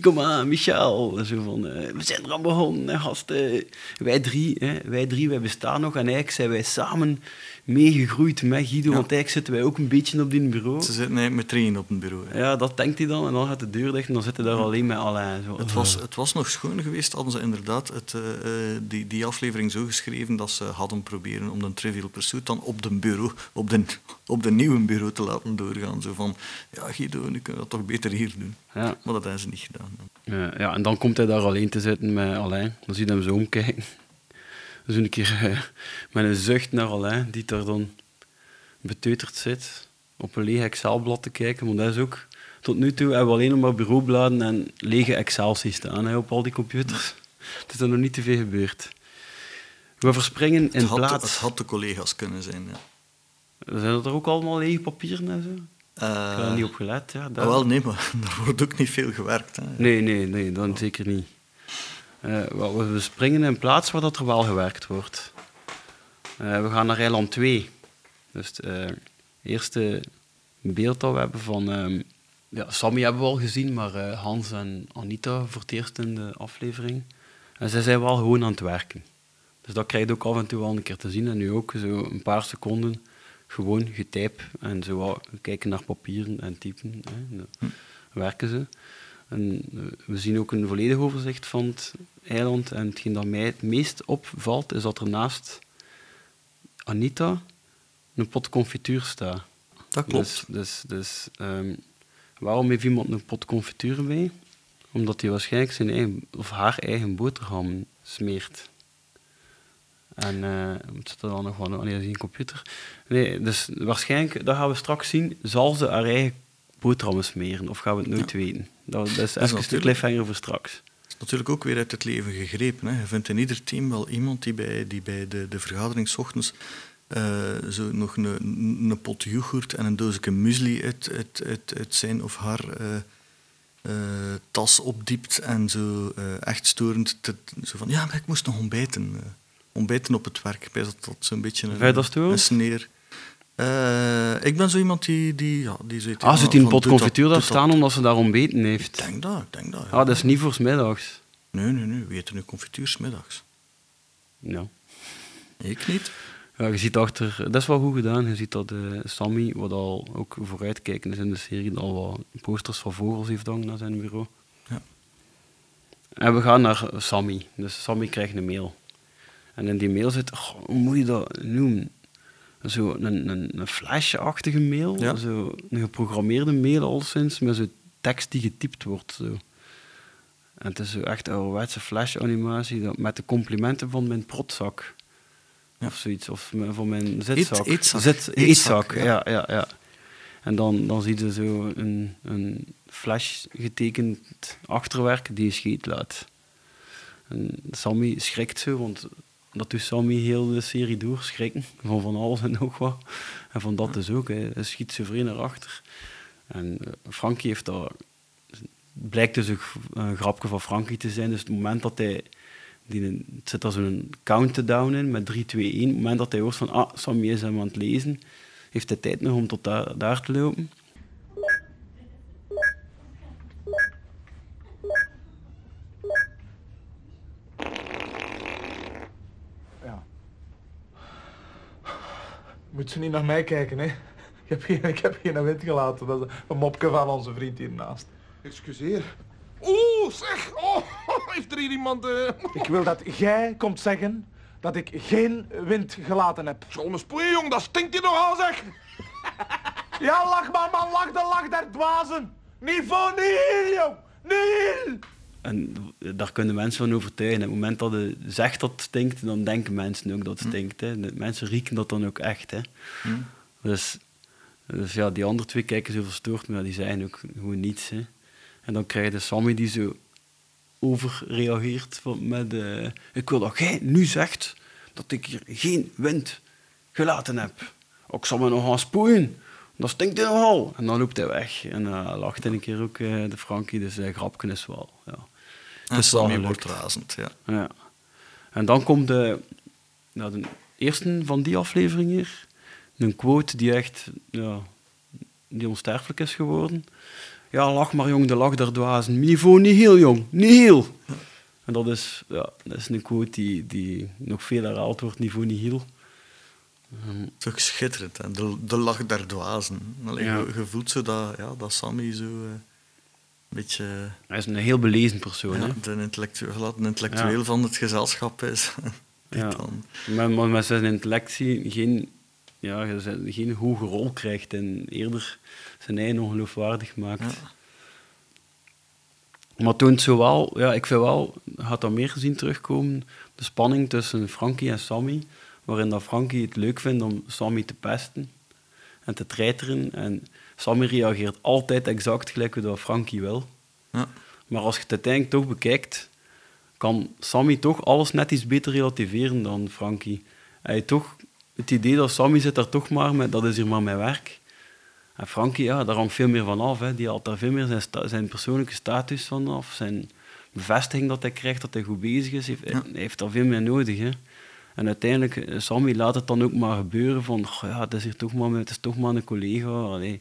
Kom aan, Michel. Zo van, eh, we zijn er aan begonnen, gasten. Wij drie, hè, wij drie, wij bestaan nog. En eigenlijk zijn wij samen meegegroeid met Guido. Want eigenlijk zitten wij ook een beetje op die bureau. Ze zitten eigenlijk met drieën op een bureau. hè. Ja, dat denkt hij dan. En dan gaat de deur dicht en dan zitten daar alleen met Alain. Zo. Het was, het was nog schoon geweest, hadden ze inderdaad het, eh, eh, die, die aflevering zo geschreven dat ze hadden proberen om de Trivial Pursuit dan op de bureau, op de, op de nieuwe bureau te laten doorgaan. Zo van, ja Guido, nu kunnen we dat toch beter hier doen. Ja. Maar dat hebben ze niet gedaan. Ja, ja, en dan komt hij daar alleen te zitten met Alain. Dan zie je hem zo omkijken. Dus een keer eh, met een zucht naar Alain, die daar dan beteuterd zit, op een leeg Excelblad te kijken. Want dat is ook... Tot nu toe hebben we alleen nog maar bureaubladen en lege Excel zien staan hè, op al die computers. (laughs) Het is er nog niet te veel gebeurd. We verspringen in Het had, plaats. het had de collega's kunnen zijn. Ja. Zijn er ook allemaal lege papieren en zo? Ik heb Eh, niet op gelet. Ja, ah, wel, nee, maar (laughs) daar wordt ook niet veel gewerkt. Hè. Nee, nee, nee, dan zeker niet. Eh, we springen in een plaats waar dat er wel gewerkt wordt. Eh, we gaan naar eiland 2. Dus het eh, eerste beeld dat we hebben van... ehm, ja, Sammy hebben we al gezien, maar Hans en Anita voor het eerst in de aflevering. En zij zijn wel gewoon aan het werken. Dus dat krijg je ook af en toe wel een keer te zien. En nu ook zo een paar seconden gewoon getypt en zo kijken naar papieren en typen. Hè. Dan werken ze. En eh, we zien ook een volledig overzicht van het eiland. En hetgeen dat mij het meest opvalt, is dat er naast Anita een pot confituur staat. Dat klopt. Dus, dus, dus ehm, waarom heeft iemand een pot confituur bij? Omdat hij waarschijnlijk zijn eigen, of haar eigen boterham smeert. En zit er dan nog? Oh, nee, dat is een computer. Nee, dus waarschijnlijk, dat gaan we straks zien, zal ze haar eigen boterhammen smeren. Of gaan we het nooit weten? Dat, dat is even de cliffhanger voor straks. Het is natuurlijk ook weer uit het leven gegrepen. Hè. Je vindt in ieder team wel iemand die bij, die bij de, de vergadering 's ochtends eh, zo nog een, een pot yoghurt en een doosje muesli uit, uit, uit, uit zijn of haar eh, eh, tas opdiept en zo echt storend. Te, zo van, ja, maar ik moest nog ontbijten. ontbijten op het werk. Wijs dat dat zo'n beetje dat een, een sneer. Eh, ik ben zo iemand die... die, ja, die Ah, heeft zit die een pot confituur daar staan omdat ze daar ontbeten heeft? Ik denk dat, ik denk dat. ja. Ah, dat is niet voor 's middags. Nee, nee, nee. We eten nu confituur 's middags. Ja. Ik niet. Ja, je ziet achter, dat is wel goed gedaan. Je ziet dat eh, Sammy, wat al ook vooruitkijken is in de serie, al wat posters van vogels heeft hangen naar zijn bureau. Ja. En we gaan naar Sammy. Dus Sammy krijgt een mail. En in die mail zit, goh, hoe moet je dat noemen? Zo een, een, een flashje-achtige mail. Ja. Zo een geprogrammeerde mail al sinds, met zo'n tekst die getypt wordt. Zo. En het is zo echt ouderwetse flash-animatie met de complimenten van mijn protzak. Ja. Of zoiets. Of van mijn zitzak. eetzak. Zit, Eetzak, eetzak, ja. ja. ja, ja, En dan, dan zie je zo een, een flash getekend achterwerk die je scheet laat. En Sammy schrikt zo, want dat doet Sammy heel de serie door, schrikken. Van van alles en nog wat. En van dat dus ook. Hij schiet vreemd naar achter. En eh, Frankie heeft daar... Blijkt dus een grapje van Frankie te zijn. Dus het moment dat hij... Die, het zit daar zo'n countdown in met 3, 2, 1. Het moment dat hij hoort van... Ah, Sammy is hem aan het lezen. Heeft hij tijd nog om tot daar, daar te lopen. Ja. Moet ze niet naar mij kijken, hè? Ik heb geen, ik heb geen wind gelaten. Dat is een mopje van onze vriend hiernaast. Excuseer. Oeh, zeg! Oh, (laughs) heeft er hier iemand... eh Ik wil dat jij komt zeggen dat ik geen wind gelaten heb. Me spoeien, jong, dat stinkt hier nogal, zeg! Ja, lach maar, man. Lach de lach der dwazen. Niveau nihil, jong. Nihil. En daar kunnen mensen van overtuigen. Op het moment dat je zegt dat het stinkt, dan denken mensen ook dat het stinkt. Hè. Mensen rieken dat dan ook echt. Hè. Dus, dus ja, die andere twee kijken zo verstoord, maar die zijn ook gewoon niets. Hè. En dan krijg je Sammy die zo overreageert van met... eh, ik wil dat jij nu zegt dat ik hier geen wind gelaten heb. ik zal me nog gaan spoeien. Dat stinkt hij nogal. En dan loopt hij weg. En uh, lacht een keer ook uh, de Frankie, dus uh, grapje is wel. Ja. Wel Sammy wordt razend, ja. Ja. En dan komt de, nou, de eerste van die aflevering hier. Een quote die echt ja, die onsterfelijk is geworden. Ja, lach maar jong, de lach der dwazen. Niveau niet heel jong, niet heel. En dat is, ja, dat is een quote die, die nog veel herhaald wordt, niveau niet heel. Ehm, Toch schitterend, hè? De, de lach der dwazen. Allee, Ja. je, je voelt zo dat, ja, dat Sammy zo eh, beetje hij is een heel belezen persoon. ja, de intellectueel, de intellectueel Ja. van het gezelschap is. (laughs) Ja. dan, Maar, maar met zijn intellectie geen, ja, geen hoge rol krijgt en eerder zijn eigen ongeloofwaardig maakt. Ja. Maar toont zo wel, ja, ik vind wel, gaat dat meer gezien terugkomen, de spanning tussen Frankie en Sammy, waarin dat Frankie het leuk vindt om Sammy te pesten en te treiteren. En Sammy reageert altijd exact gelijk hoe dat Frankie wil. ja. Maar als je het uiteindelijk toch bekijkt, kan Sammy toch alles net iets beter relativeren dan Frankie. Hij toch het idee dat Sammy zit daar toch maar met, dat is hier maar mijn werk. En Frankie, ja, daar hangt veel meer van af. Hè. Die haalt daar veel meer zijn, zijn persoonlijke status van af, zijn bevestiging dat hij krijgt, dat hij goed bezig is. Heeft, Ja. Hij heeft daar veel meer nodig. Hè. En uiteindelijk, eh, Sammy laat het dan ook maar gebeuren van, "Goh, ja, het is hier toch maar, het is toch maar een collega. Allee,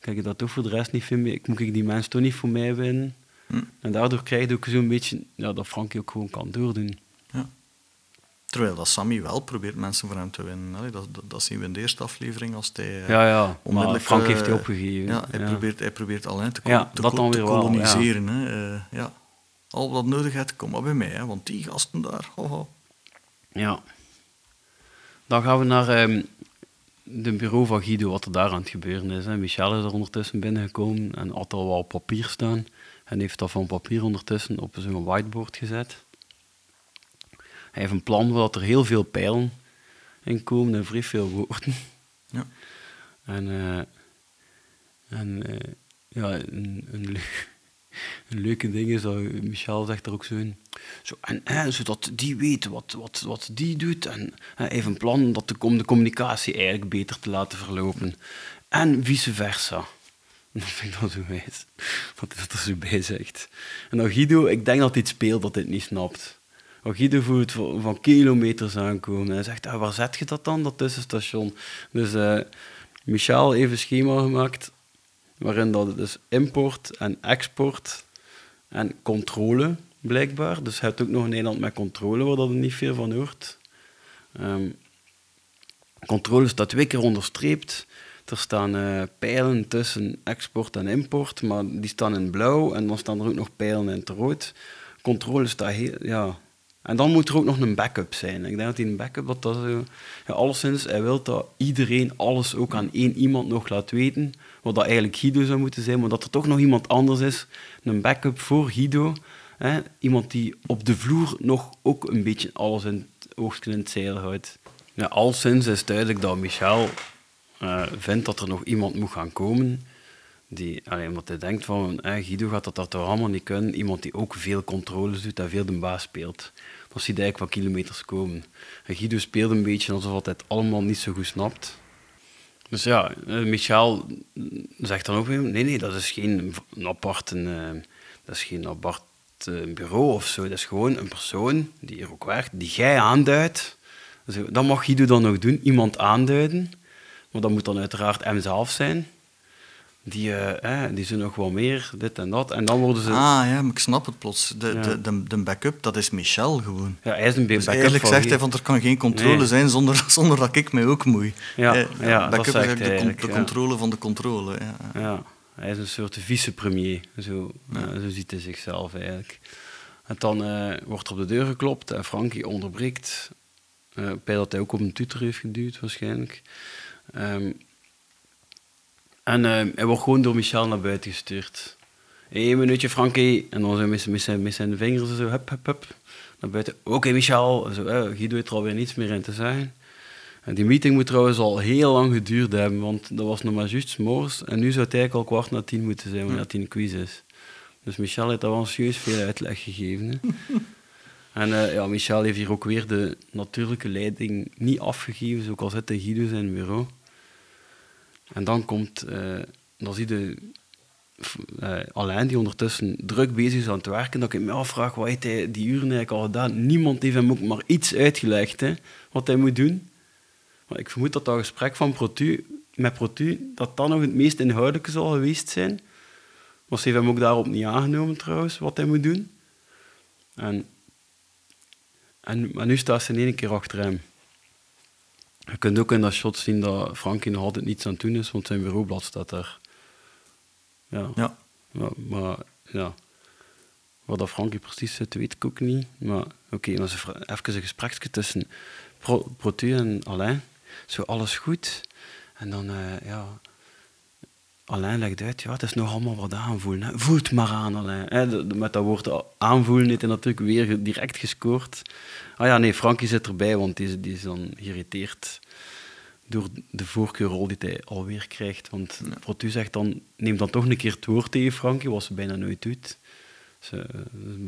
kijk, dat toch voor de rest niet veel meer. Ik moet ik die mensen toch niet voor mij winnen. Hm. En daardoor krijg je ook zo'n beetje ja, dat Frankie ook gewoon kan doordoen. Terwijl dat Sammy wel probeert mensen voor hem te winnen. Allee, dat, dat, dat zien we in de eerste aflevering als hij... eh, Ja, ja. Maar onmiddellijk, Frank eh, heeft hij opgegeven. Ja, hij, Ja. Probeert, hij probeert Alain te, Ja, te, dat kol- dan te weer wel, koloniseren. Hè. Eh, ja. Al wat nodig hebt, kom maar bij mij. Hè, want die gasten daar... ho, ho. Ja. Dan gaan we naar ehm de bureau van Guido, wat er daar aan het gebeuren is. Hè. Michel is er ondertussen binnengekomen en had al wat op papier staan. En heeft dat van papier ondertussen op zo'n whiteboard gezet. Hij heeft een plan waar dat er heel veel pijlen in komen en vrij veel woorden. Ja. En, eh, en eh, ja, een, een, een leuke ding is Michel zegt er ook zo in. Zo, en, zodat die weet wat, wat, wat die doet. En heeft een plan dat de, om de communicatie eigenlijk beter te laten verlopen. En vice versa. (laughs) Dat vind ik dan zo wijs. Dat hij dat er zo bij. En dan Guido, ik denk dat hij het speelt dat hij het niet snapt. Guido voelt van, kilometers aankomen. En hij zegt, ah, waar zet je dat dan, dat tussenstation? Dus eh Michel heeft een schema gemaakt waarin dat dus import en export en controle, blijkbaar. Dus hij heeft ook nog een eiland met controle, waar dat er niet veel van hoort. Ehm, controle staat twee keer onderstreept. Er staan eh, pijlen tussen export en import, maar die staan in blauw. En dan staan er ook nog pijlen in het rood. Controle staat heel... Ja. En dan moet er ook nog een backup zijn. Ik denk dat die een backup... Dat dat zo, ja, alleszins, hij wil dat iedereen alles ook aan één iemand nog laat weten. Wat dat eigenlijk Guido zou moeten zijn, maar dat er toch nog iemand anders is. Een backup voor Guido. Hè? Iemand die op de vloer nog ook een beetje alles in het oogstje in het zeil houdt. Ja, alleszins is duidelijk dat Michel eh, vindt dat er nog iemand moet gaan komen. Die, alleen omdat hij denkt van, eh, Guido gaat dat, dat toch allemaal niet kunnen. Iemand die ook veel controles doet en veel de baas speelt. Dan zie je van kilometers komen. En Guido speelt een beetje alsof hij het allemaal niet zo goed snapt. Dus ja, eh, Michel zegt dan ook weer, nee, nee, dat is geen een apart, een, eh, dat is geen apart eh, bureau of zo. Dat is gewoon een persoon die hier ook werkt, die jij aanduidt. Dus, dat mag Guido dan ook doen, iemand aanduiden. Maar dat moet dan uiteraard hemzelf zijn. Die, eh, eh, die zijn nog wel meer, dit en dat. En dan worden ze... Ah ja, maar ik snap het plots. De, Ja. de, de, de backup, dat is Michel gewoon. Ja, hij is een Dus backup eigenlijk zegt hij van er kan geen controle Nee. zijn zonder, (laughs) zonder dat ik mij ook moei. Ja, Eh, ja, dat backup is zegt eigenlijk de, de ja. controle van de controle. Ja. Ja, hij is een soort vicepremier. Zo, ja, zo ziet hij zichzelf eigenlijk. En dan eh, wordt er op de deur geklopt en Frankie onderbreekt. eh bij dat hij ook op een tutor heeft geduwd, waarschijnlijk. Ehm, en eh, hij wordt gewoon door Michel naar buiten gestuurd. Een minuutje, Frankie. En dan zo met, zijn- met, zijn, met zijn vingers zo, hup, hup, hup. Naar buiten. Oké, Michel. Zo, eh, Guido heeft er alweer niets meer in te zeggen. En die meeting moet trouwens al heel lang geduurd hebben, want dat was nog maar juist 's morgens. En nu zou het eigenlijk al kwart na tien moeten zijn, wanneer het tien quiz is. Dus Michel heeft daar wel serieus veel uitleg gegeven. Hè. (laughs) en eh, ja, Michel heeft hier ook weer de natuurlijke leiding niet afgegeven, zoals al zit de Guido zijn bureau. En dan komt, eh, dan zie je eh, Alain die ondertussen druk bezig is aan het werken, dat ik me afvraag, wat hij die uren eigenlijk al gedaan? Niemand heeft hem ook maar iets uitgelegd, hè, wat hij moet doen. Maar ik vermoed dat dat gesprek van Protu, met Protu, dat dat nog het meest inhoudelijke zal geweest zijn. Maar ze heeft hem ook daarop niet aangenomen trouwens, wat hij moet doen. En, en, maar nu staat ze in één keer achter hem. Je kunt ook in dat shot zien dat Frankie nog altijd niets aan het doen is, want zijn bureaublad staat daar. Ja. Ja. Maar, maar ja, wat dat Frankie precies zit, weet ik ook niet. Maar oké, dan is er vra- even een gespreksje tussen Pro, Protu en Alain. Zo, alles goed. En dan, eh, ja... Alain legt uit, ja, het is nog allemaal wat aanvoelen. Hè. Voel het maar aan, Alain. Hè, met dat woord aanvoelen heeft hij natuurlijk weer direct gescoord. Ah ja, nee, Frankie zit erbij, want die, is- die is dan geïrriteerd door de voorkeurrol die hij alweer krijgt. Want Protu zegt dan, neem dan toch een keer het woord tegen Frankie, wat ze bijna nooit doet. Ze eh,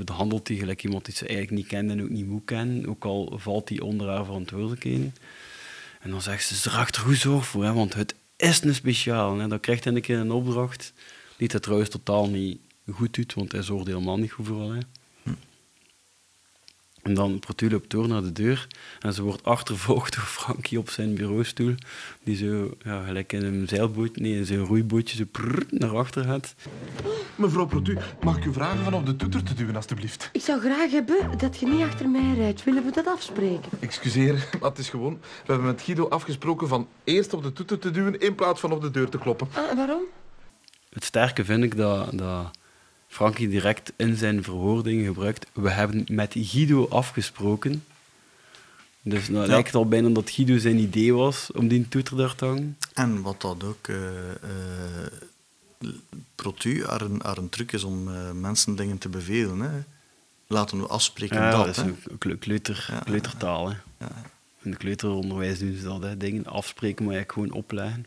behandelt hij gelijk iemand die ze eigenlijk niet kent en ook niet moet kennen, ook al valt hij onder haar verantwoordelijkheden. En dan zegt ze, ze er goed zorg voor, hè, want het is een speciaal. Dan krijgt hij een keer een opdracht, die hij trouwens totaal niet goed doet, want hij zorgt helemaal niet goed voor Alain. En dan Protu loopt door naar de deur en ze wordt achtervolgd (laughs) door Frankie op zijn bureaustoel, die zo, ja, gelijk in een zeilboot, nee, in zijn roeibootje, zo prrr naar achter gaat. Mevrouw Protu, mag ik u vragen van op de toeter te duwen, alstublieft? Ik zou graag hebben dat je niet achter mij rijdt. Willen we dat afspreken? Excuseer, maar het is gewoon... We hebben met Guido afgesproken van eerst op de toeter te duwen in plaats van op de deur te kloppen. Ah, waarom? Het sterke vind ik dat, dat Frankie direct in zijn verwoording gebruikt. We hebben met Guido afgesproken. Dus dan lijkt het al bijna dat Guido zijn idee was om die toeter daar te hangen. En wat dat ook... eh eh, Protu, haar, een- haar een truc is om eh, mensen dingen te bevelen. Hè. Laten we afspreken Ja, dat. dat is een kle- kleuter, Ja. kleutertaal. Hè. In het kleuteronderwijs doen ze dat, hè. dingen afspreken, maar eigenlijk gewoon opleggen.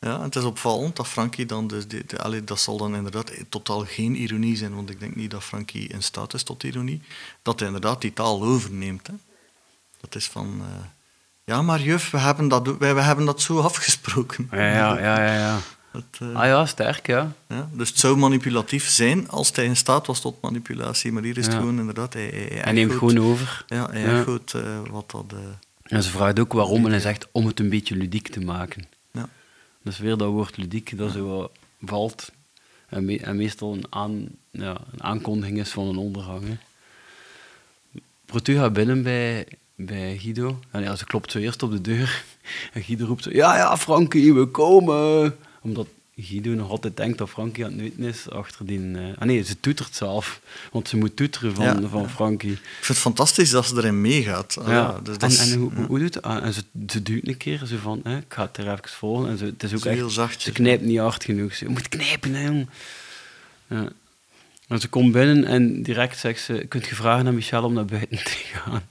Ja, het is opvallend dat Frankie dan, dus die, die- allee, dat zal dan inderdaad totaal geen ironie zijn, want ik denk niet dat Frankie in staat is tot ironie, dat hij inderdaad die taal overneemt. Hè. Dat is van, eh, ja maar juf, we hebben dat, wij, we hebben dat zo afgesproken. Ja, ja, ja, ja. (laughs) eh, Ah ja, sterk, ja. ja. Dus het zou manipulatief zijn als hij in staat was tot manipulatie, maar hier is het Ja. gewoon inderdaad, hij, hij, Hij neemt gewoon over. Ja, hij Ja. echoot, eh, wat dat... En ze vraagt ook waarom en hij zegt om het een beetje ludiek te maken. Dus weer dat woord ludiek dat zo valt. En, en meestal een, aan, ja, een aankondiging is van een ondergang. Hè. Protu gaat binnen bij, bij Guido. En ja, ze klopt zo eerst op de deur. (laughs) En Guido roept zo, ja, ja, Frankie, we komen. Omdat Guido nog altijd denkt dat Frankie aan het nuiten is achter die... eh, ah nee, ze toetert zelf. Want ze moet toeteren van, Ja, van Frankie. Ik vind het fantastisch dat ze erin meegaat. Ah, Ja, dus en, dat is- en hoe, hoe doet het? Ah, En ze, ze duwt een keer, zo van, hè, ik ga het er even volgen. En ze, het is ook echt, heel zachtjes, ze knijpt niet hard genoeg. Ze moet knijpen, hè, jong. Ja. En ze komt binnen en direct zegt ze, kunt je vragen aan Michel om naar buiten te gaan?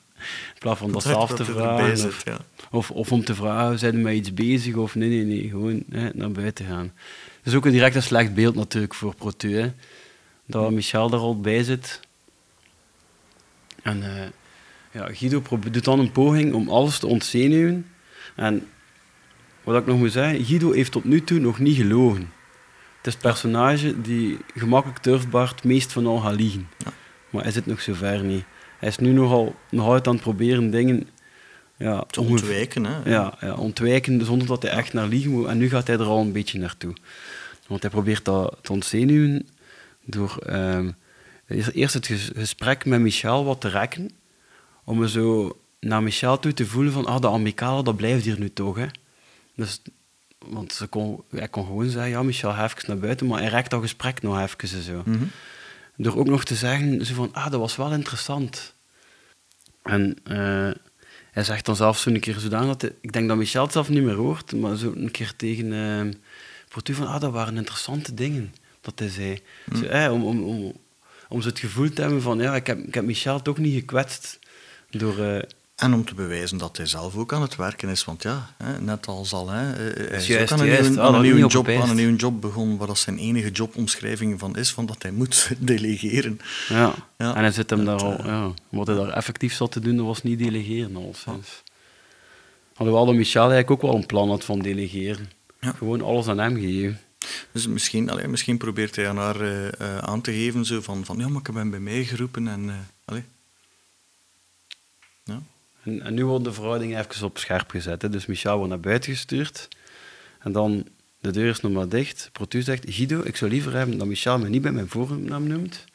In plaats van dat zelf te vragen. zit, ja. of, of om te vragen, zijn we met iets bezig? Of nee, nee, nee, gewoon hè, naar buiten gaan. Dat is ook een direct een slecht beeld natuurlijk voor Protu, hè. Dat Michel er al bij zit. En eh, ja, Guido doet dan een poging om alles te ontzenuwen. En wat ik nog moet zeggen, Guido heeft tot nu toe nog niet gelogen. Het is het personage die gemakkelijk durfbaar het meest van al gaat liegen. Ja. Maar hij zit nog zover niet. Hij is nu nogal nog altijd aan het proberen dingen ja, Te ontwijken, hè. ja, ja, ontwijken zonder dat hij echt naar liegen moet. En nu gaat hij er al een beetje naartoe. Want hij probeert dat te ontzenuwen door ehm, eerst- het ges- gesprek met Michel wat te rekken. Om me zo naar Michel toe te voelen van, ah, de amicale, dat blijft hier nu toch, hè. Dus, want ze kon, hij kon gewoon zeggen, ja, Michel, ga even naar buiten, maar hij rekt dat gesprek nog even en zo. Mhm. Door ook nog te zeggen, zo van, ah, dat was wel interessant. En eh, hij zegt dan zelfs zo een keer zodanig dat hij- ik denk dat Michel het zelf niet meer hoort, maar zo een keer tegen uh, Portu van, ah, dat waren interessante dingen, dat hij zei. Zo, eh, om, om, om, om zo het gevoel te hebben van, ja, ik heb, ik heb Michel toch niet gekwetst door... eh, En om te bewijzen dat hij zelf ook aan het werken is. Want ja, hè, net als al, hè, eh, hij is Juist, ook aan een, juist. nieuwe, Ah, aan, een nieuwe job, aan een nieuwe job begonnen, waar dat zijn enige jobomschrijving van is, van dat hij moet (laughs) delegeren. ja. Ja. en hij zit hem Dat, daar al... eh, Ja. Wat hij daar effectief zat te doen, dat was niet delegeren, al sinds. Alhoewel dat Michel eigenlijk ook wel een plan had van delegeren. Ja. Gewoon alles aan hem geven. Dus misschien, allee, misschien probeert hij aan haar eh, aan te geven zo van, van ja, maar ik ben bij mij geroepen en... Ja. En, en nu wordt de verhouding even op scherp gezet. Hè. Dus Michel wordt naar buiten gestuurd. En dan, de deur is nog maar dicht. Protu zegt, Guido, ik zou liever hebben dat Michel me niet bij mijn voornaam noemt.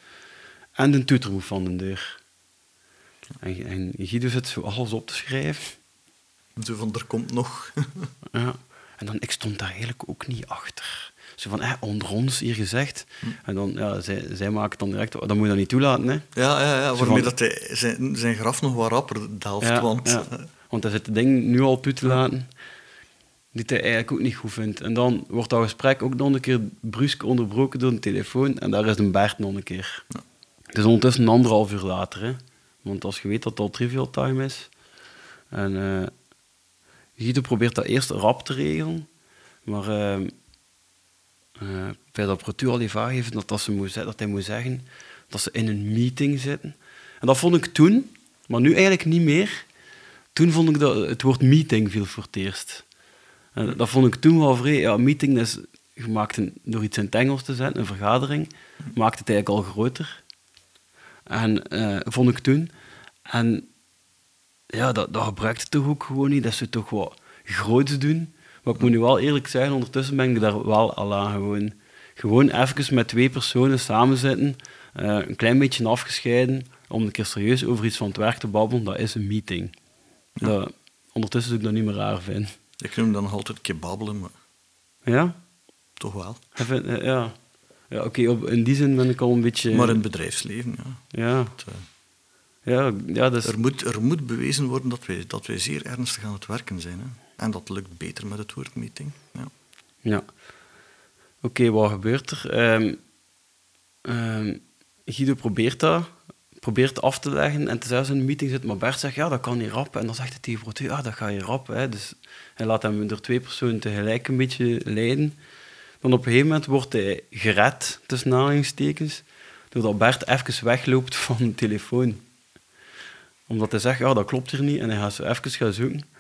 En de toeter moet van de deur. En, en Guido zit zo alles op te schrijven. Zo van, er komt nog. Ja. En dan, ik stond daar eigenlijk ook niet achter. Zo van, eh, onder ons hier gezegd. En dan, ja, zij, zij maken dan direct, dat moet je dan niet toelaten, hè. Ja, ja, ja waarmee van- dat hij zijn, zijn graf nog wat rapper delft, want... ja. eh, Want hij zit het ding nu al toe te laten, die hij eigenlijk ook niet goed vindt. En dan wordt dat gesprek ook nog een keer brusk onderbroken door een telefoon. En daar is een Bert nog een keer. Het is ondertussen anderhalf uur later. Hè. Want als je weet dat het al trivial time is. En eh Guido probeert dat eerst rap te regelen. Maar eh eh, bij dat Protu al heeft dat, dat, ze moet, ze- dat hij moet zeggen dat ze in een meeting zitten. En dat vond ik toen, maar nu eigenlijk niet meer. Toen vond ik dat het woord meeting viel voor het eerst. En dat vond ik toen wel vrij. Ja, meeting is gemaakt door iets in het Engels te zetten, een vergadering, maakt het eigenlijk al groter. En eh, vond ik toen. En ja, dat, dat gebruikte toch ook gewoon niet. Dat ze toch wat groots doen. Maar ik moet nu wel eerlijk zijn, ondertussen ben ik daar wel al aan gewoon. Gewoon even met twee personen samen zitten, eh, een klein beetje afgescheiden, om een keer serieus over iets van het werk te babbelen, dat is een meeting. Dat, ondertussen doe ik dat niet meer raar vind. Ik noem dat nog altijd kebabbelen, maar Ja? toch wel. Even, eh, ja. Ja, oké, in die zin ben ik al een beetje... Maar in het bedrijfsleven, ja. Ja, Het, eh, ja, ja is... er, moet, er moet bewezen worden dat wij, dat wij zeer ernstig aan het werken zijn. Hè. En dat lukt beter met het woord meeting. Ja. Ja. Oké, wat gebeurt er? Ehm, Guido probeert dat, probeert af te leggen en terwijl ze in een meeting zit, maar Bert zegt, ja, dat kan niet rap. En dan zegt hij tegen Protu, ja, dat ga je rap. Hè. Dus hij laat hem door twee personen tegelijk een beetje leiden. Dan op een gegeven moment wordt hij gered, tussen aanhalingstekens, doordat Bert even wegloopt van de telefoon. Omdat hij zegt, ja, dat klopt hier niet, en hij gaat zo even gaan zoeken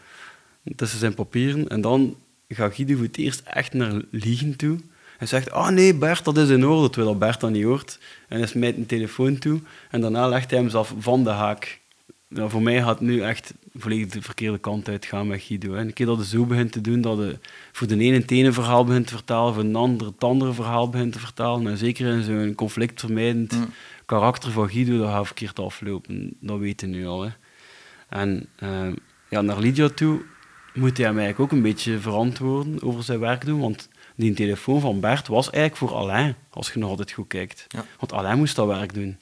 tussen zijn papieren. En dan gaat Guido voor het eerst echt naar liegen toe. Hij zegt, ah nee, Bert, dat is in orde, terwijl dat Bert dat niet hoort. En hij smijt een telefoon toe. En daarna legt hij hem zelf van de haak. Nou, voor mij gaat het nu echt volledig de verkeerde kant uitgaan met Guido. Hè. Een keer dat hij zo begint te doen, dat hij voor de ene het ene verhaal begint te vertalen, voor de andere het andere verhaal begint te vertalen. En zeker in zo'n conflictvermijdend karakter van Guido, dat gaat verkeerd aflopen. Dat weten we nu al. Hè. En eh, ja, naar Lydia toe moet hij hem eigenlijk ook een beetje verantwoorden over zijn werk doen. Want die telefoon van Bert was eigenlijk voor Alain, als je nog altijd goed kijkt. Ja. Want Alain moest dat werk doen.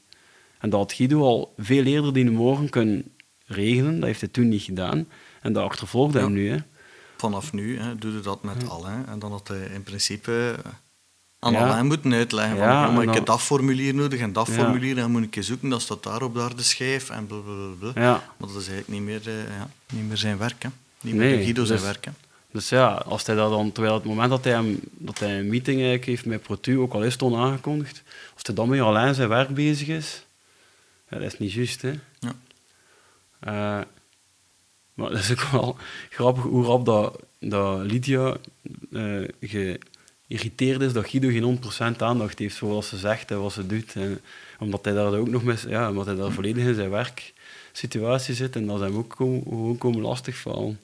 En dat had Guido al veel eerder die morgen kunnen regelen. Dat heeft hij toen niet gedaan. En dat achtervolgde hem Ja. nu. Hè. Vanaf nu hè, doe je dat met Alain. En dan had hij in principe aan Ja. Alain moeten uitleggen van, Ja, maar ik heb dat formulier nodig en dat Ja. formulier. En dan moet ik eens zoeken, dat staat daar op daar de schijf en blablabla. Ja. Maar dat is eigenlijk niet meer, eh, ja, niet meer zijn werk. Hè. Niet Nee, meer Guido zijn dus- werk. Hè. Dus ja, als hij dat dan, terwijl het moment dat hij, hem, dat hij een meeting eigenlijk heeft met Protu, ook al is het onaangekondigd, als hij dan met Alain zijn werk bezig is, ja, dat is niet juist, hè. Ja. Eh, maar dat is ook wel grappig hoe rap dat, dat Lydia eh, geïrriteerd is dat Guido geen 100% aandacht heeft voor wat ze zegt en wat ze doet. En omdat hij daar ook nog mis, ja, omdat hij daar volledig in zijn werksituatie zit en dat ze hem ook komen, gewoon komen lastigvallen.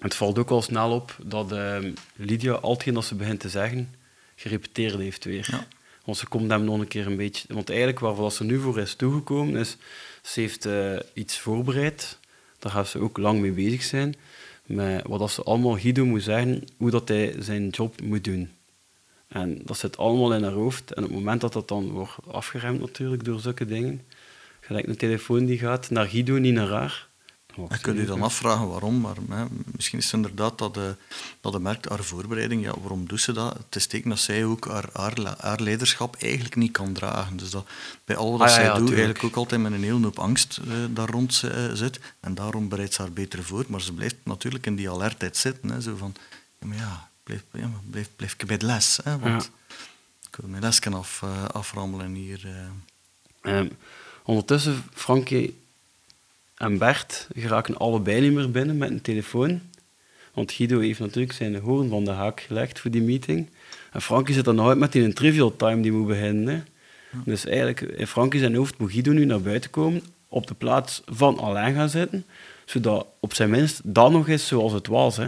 Het valt ook al snel op dat eh, Lydia al hetgeen dat ze begint te zeggen, gerepeteerd heeft weer. Ja. Want ze komt hem nog een keer een beetje... Want eigenlijk waarvoor ze nu voor is toegekomen is... Ze heeft eh, iets voorbereid. Daar gaat ze ook lang mee bezig zijn. Met wat ze allemaal Guido moet zeggen, hoe dat hij zijn job moet doen. En dat zit allemaal in haar hoofd. En op het moment dat dat dan wordt afgeremd natuurlijk door zulke dingen, gelijk een telefoon die gaat naar Guido, niet naar haar. Oh, En kun je dan afvragen waarom, maar hè, misschien is het inderdaad dat de, dat de merkt haar voorbereiding, ja, waarom doet ze dat? Het is teken dat zij ook haar, haar, le- haar leiderschap eigenlijk niet kan dragen. Dus dat bij al wat Ah, zij ja, doet, tuurlijk. eigenlijk ook altijd met een hele hoop angst eh, daar rond eh, zit. En daarom bereidt ze haar beter voor. Maar ze blijft natuurlijk in die alertheid zitten. Hè, zo van, ja, maar ja, blijf, ja, maar blijf, blijf ik bij de les. Hè, want Ja. ik wil mijn les af, eh, aframmelen hier. eh. Ehm, ondertussen, Frankie en Bert geraken allebei niet meer binnen met een telefoon. Want Guido heeft natuurlijk zijn hoorn van de haak gelegd voor die meeting. En Frankie zit dan nog uit met die een trivial time die moet beginnen. Hè. Dus eigenlijk, in Frankie zijn hoofd moet Guido nu naar buiten komen, op de plaats van Alain gaan zitten, zodat op zijn minst dat nog is zoals het was. Hè.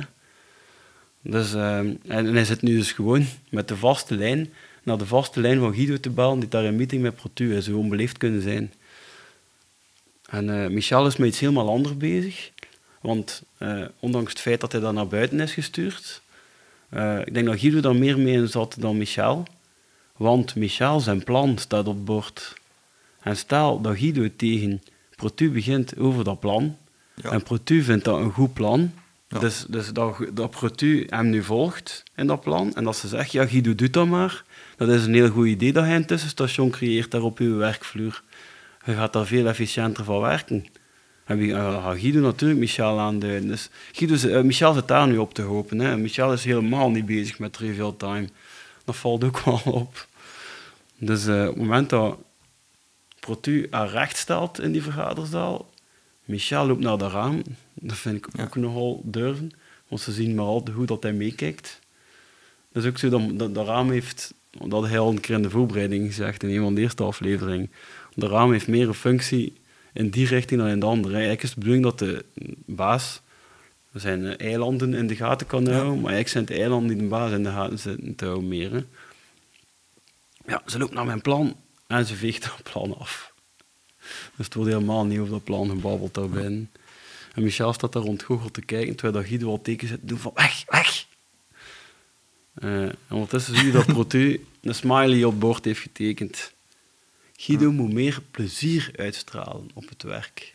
Dus, ehm, en, en hij zit nu dus gewoon met de vaste lijn naar de vaste lijn van Guido te bellen, die daar een meeting met Protu is, gewoon beleefd kunnen zijn. En eh, Michel is met iets helemaal anders bezig. Want eh, ondanks het feit dat hij dan naar buiten is gestuurd, eh, ik denk dat Guido daar meer mee in zat dan Michel. Want Michel, zijn plan staat op bord. En stel dat Guido tegen Protu begint over dat plan, Ja. en Protu vindt dat een goed plan, Ja. dus, dus dat, dat Protu hem nu volgt in dat plan, en dat ze zegt, ja, Guido, doet dat maar. Dat is een heel goed idee dat hij een tussenstation creëert daar op uw werkvloer. Je gaat daar veel efficiënter van werken. En wie eh, gaat Guido natuurlijk Michel aanduiden. Dus Guido, eh, Michel zit daar nu op te hopen. Hè. Michel is helemaal niet bezig met trivial time. Dat valt ook (laughs) wel op. Dus eh, op het moment dat Protu haar recht stelt in die vergaderzaal, Michel loopt naar de raam. Dat vind ik Ja. ook nogal durven. Want ze zien maar al goed dat hij meekijkt. Dat is ook zo dat, raam heeft, dat hij al een keer in de voorbereiding gezegd, in een van de eerste afleveringen. De raam heeft meer een functie in die richting dan in de andere. Eigenlijk is de bedoeling dat de baas zijn eh, eilanden in de gaten kan houden, maar eigenlijk zijn het eilanden die de baas in de gaten zitten te houden meer. hè. Ja, ze loopt naar mijn plan en ze veegt dat plan af. Dus het wordt helemaal niet over dat plan gebabbeld daar binnen. En Michel staat daar rond Google te kijken, terwijl dat Guido al tekens zit te doen van weg, weg. Eh, en ondertussen zie je dat Protu een smiley op bord heeft getekend. Guido moet meer plezier uitstralen op het werk.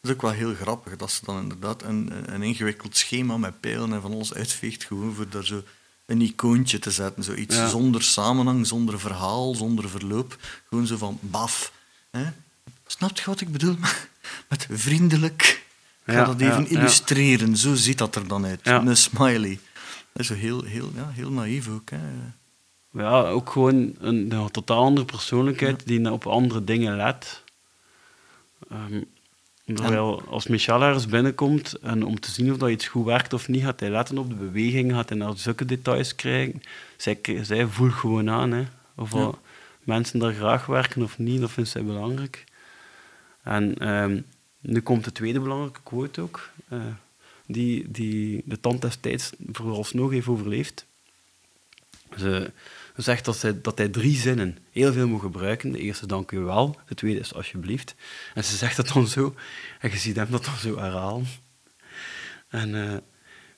Dat is ook wel heel grappig, dat ze dan inderdaad een, een ingewikkeld schema met pijlen en van alles uitveegt, gewoon voor daar zo een icoontje te zetten. Zoiets Ja. zonder samenhang, zonder verhaal, zonder verloop. Gewoon zo van baf. Hè? Snap je wat ik bedoel? (laughs) Met vriendelijk. Ik ga Ja, dat even ja, illustreren. Zo ziet dat er dan uit. Een smiley. Dat is heel, heel, ja, heel naïef ook. Hè? Ja, ook gewoon een, een totaal andere persoonlijkheid die op andere dingen let. Ehm, terwijl als Michel ergens binnenkomt en om te zien of dat iets goed werkt of niet, gaat hij letten op de beweging, gaat hij naar zulke details krijgen. Zij, zij voelt gewoon aan hè, of Ja. mensen daar graag werken of niet, dat vindt zij belangrijk. En ehm, nu komt de tweede belangrijke quote ook, eh, die, die de tand destijds vooralsnog heeft overleefd. Ze zegt dat, zij, dat hij drie zinnen heel veel moet gebruiken. De eerste dank u wel, de tweede is alsjeblieft. En ze zegt dat dan zo, en je ziet hem dat dan zo herhalen. En eh,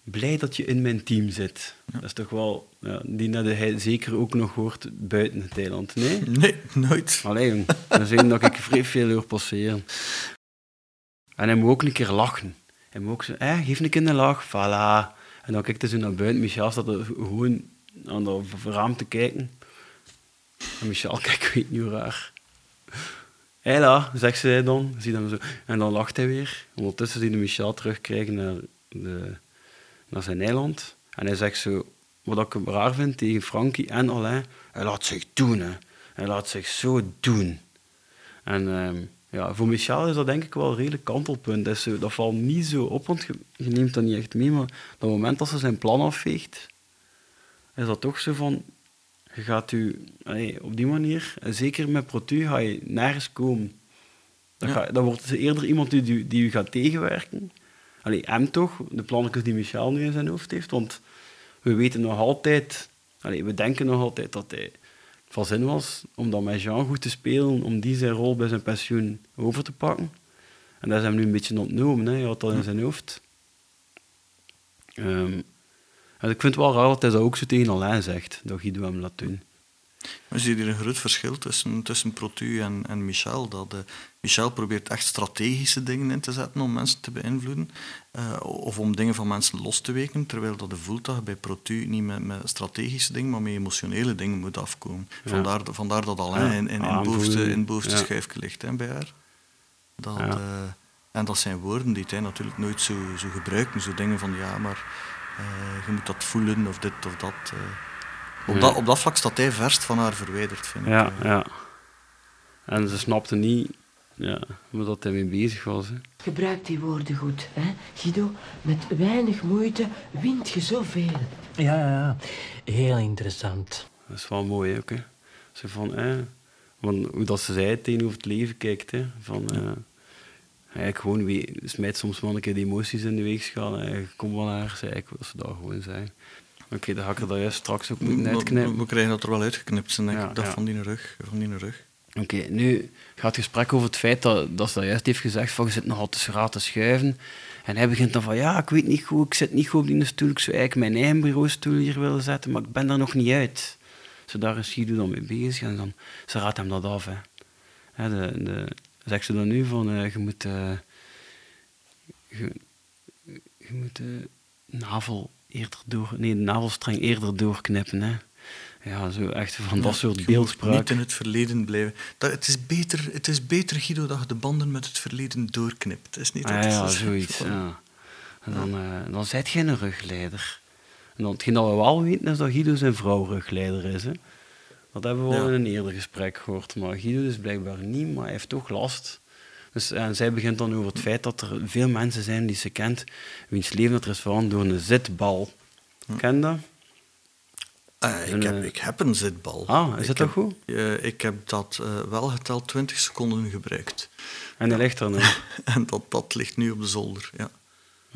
blij dat je in mijn team zit. Dat is toch wel, ja, die had hij zeker ook nog hoort buiten het eiland. Nee? (laughs) Nee, nooit. Allee, jong. Dat is één dat ik vrij veel hoor passeren. En hij moet ook een keer lachen. Hij moet ook zo, eh, geef een keer een lach, voilà. En dan kijkt hij zo naar buiten. Michel staat er gewoon aan dat raam te kijken. En Michel (laughs) kijkt, weet niet hoe raar. Hela, zegt zij dan. Zo. En dan lacht hij weer. Ondertussen zie je Michel terugkrijgen naar, de, naar zijn eiland. En hij zegt zo, wat ik raar vind tegen Frankie en Alain, hij laat zich doen. Hè. Hij laat zich zo doen. En ehm, ja, voor Michel is dat denk ik wel een redelijk kantelpunt. Dat, dat valt niet zo op, want je, neemt dat niet echt mee. Maar het moment dat ze zijn plan afveegt, is dat toch zo van... Je gaat u... allee, op die manier, zeker met Protu, ga je nergens komen. Dan, Ja. ga, dan wordt het eerder iemand die, die, die u gaat tegenwerken. Allee, hem toch, de plannetjes die Michel nu in zijn hoofd heeft. Want we weten nog altijd... Allee, we denken nog altijd dat hij van zin was om dat met Jean goed te spelen, om die zijn rol bij zijn pensioen over te pakken. En dat is hem nu een beetje ontnomen, hè. hij had dat in zijn hoofd. Ehm, en ik vind het wel raar dat hij dat ook zo tegen Alain zegt, dat Guido hem laat doen. Maar zie je hier een groot verschil tussen, tussen Protu en, en Michel. Dat, eh, Michel probeert echt strategische dingen in te zetten om mensen te beïnvloeden. eh, of om dingen van mensen los te weken. Terwijl dat de voelt dat je bij Protu niet met, met strategische dingen, maar met emotionele dingen moet afkomen. Ja. Vandaar, vandaar dat Alain Ja, in, in, in, bovenste, in bovenste Ja. schuifje ligt hè, bij haar. Dat, eh, en dat zijn woorden die hij natuurlijk nooit zo, zo gebruiken. Zo dingen van ja, maar je moet dat voelen of dit of dat. eh. Op, Ja. dat, op dat vlak staat hij verst van haar verwijderd, vind ik. Ja, eh. ja. En ze snapte niet Ja, maar dat hij mee bezig was. Hè. Gebruik die woorden goed, hè? Guido, met weinig moeite wint je zoveel. Ja, ja, ja. Heel interessant. Dat is wel mooi ook. Hè. Zo van, eh, want hoe dat ze zei tegenover het leven kijkt. Hè, van, eh, eigenlijk gewoon we- smijt soms wel een keer de emoties in de weegschaal. en Kom wel naar, zei ik, wat ze daar gewoon zijn. Oké, dan ga ik er daar juist straks ook moeten uitknippen. we krijgen dat er wel uitgeknipt, zijn, denk Ja, ik. Dat ja. van die rug. Van die rug. Oké, nu gaat het gesprek over het feit dat, dat ze dat juist heeft gezegd van je zit nogal te te schuiven. En hij begint dan van ja, ik weet niet goed, ik zit niet goed op die stoel. Ik zou eigenlijk mijn eigen bureaustoel hier willen zetten, maar ik ben daar nog niet uit. Zo daar is Guido dan mee bezig en dan, ze raadt hem dat af. Hè, de, de, zegt ze dan nu van eh, je moet, eh, je, je moet de navel eerder door, nee, de navelstreng eerder doorknippen. Hè. Ja, zo echt van dat Ja, soort beeldspraak. Niet in het verleden blijven. Dat, het, is beter, het is beter, Guido, dat je de banden met het verleden doorknipt. Het is niet dat Ah, ja, het- zoiets. Ja. En dan, eh dan zijt jij een rugleider. En dan, hetgeen dat we wel weten is dat Guido zijn vrouw rugleider is. Hè. Dat hebben we al in een eerder gesprek gehoord. Maar Guido is blijkbaar niet, maar hij heeft toch last. Dus, en zij begint dan over het feit dat er veel mensen zijn die ze kent, wiens leven het is veranderd door een zitbal. Ken je dat? Eh, ik, heb, eh, ik heb een zitbal. Ah, is Ik dat heb- goed? eh, ik heb dat eh, wel geteld 20 seconden gebruikt. En hij ligt er nu. (laughs) En dat, dat ligt nu op de zolder. Ja.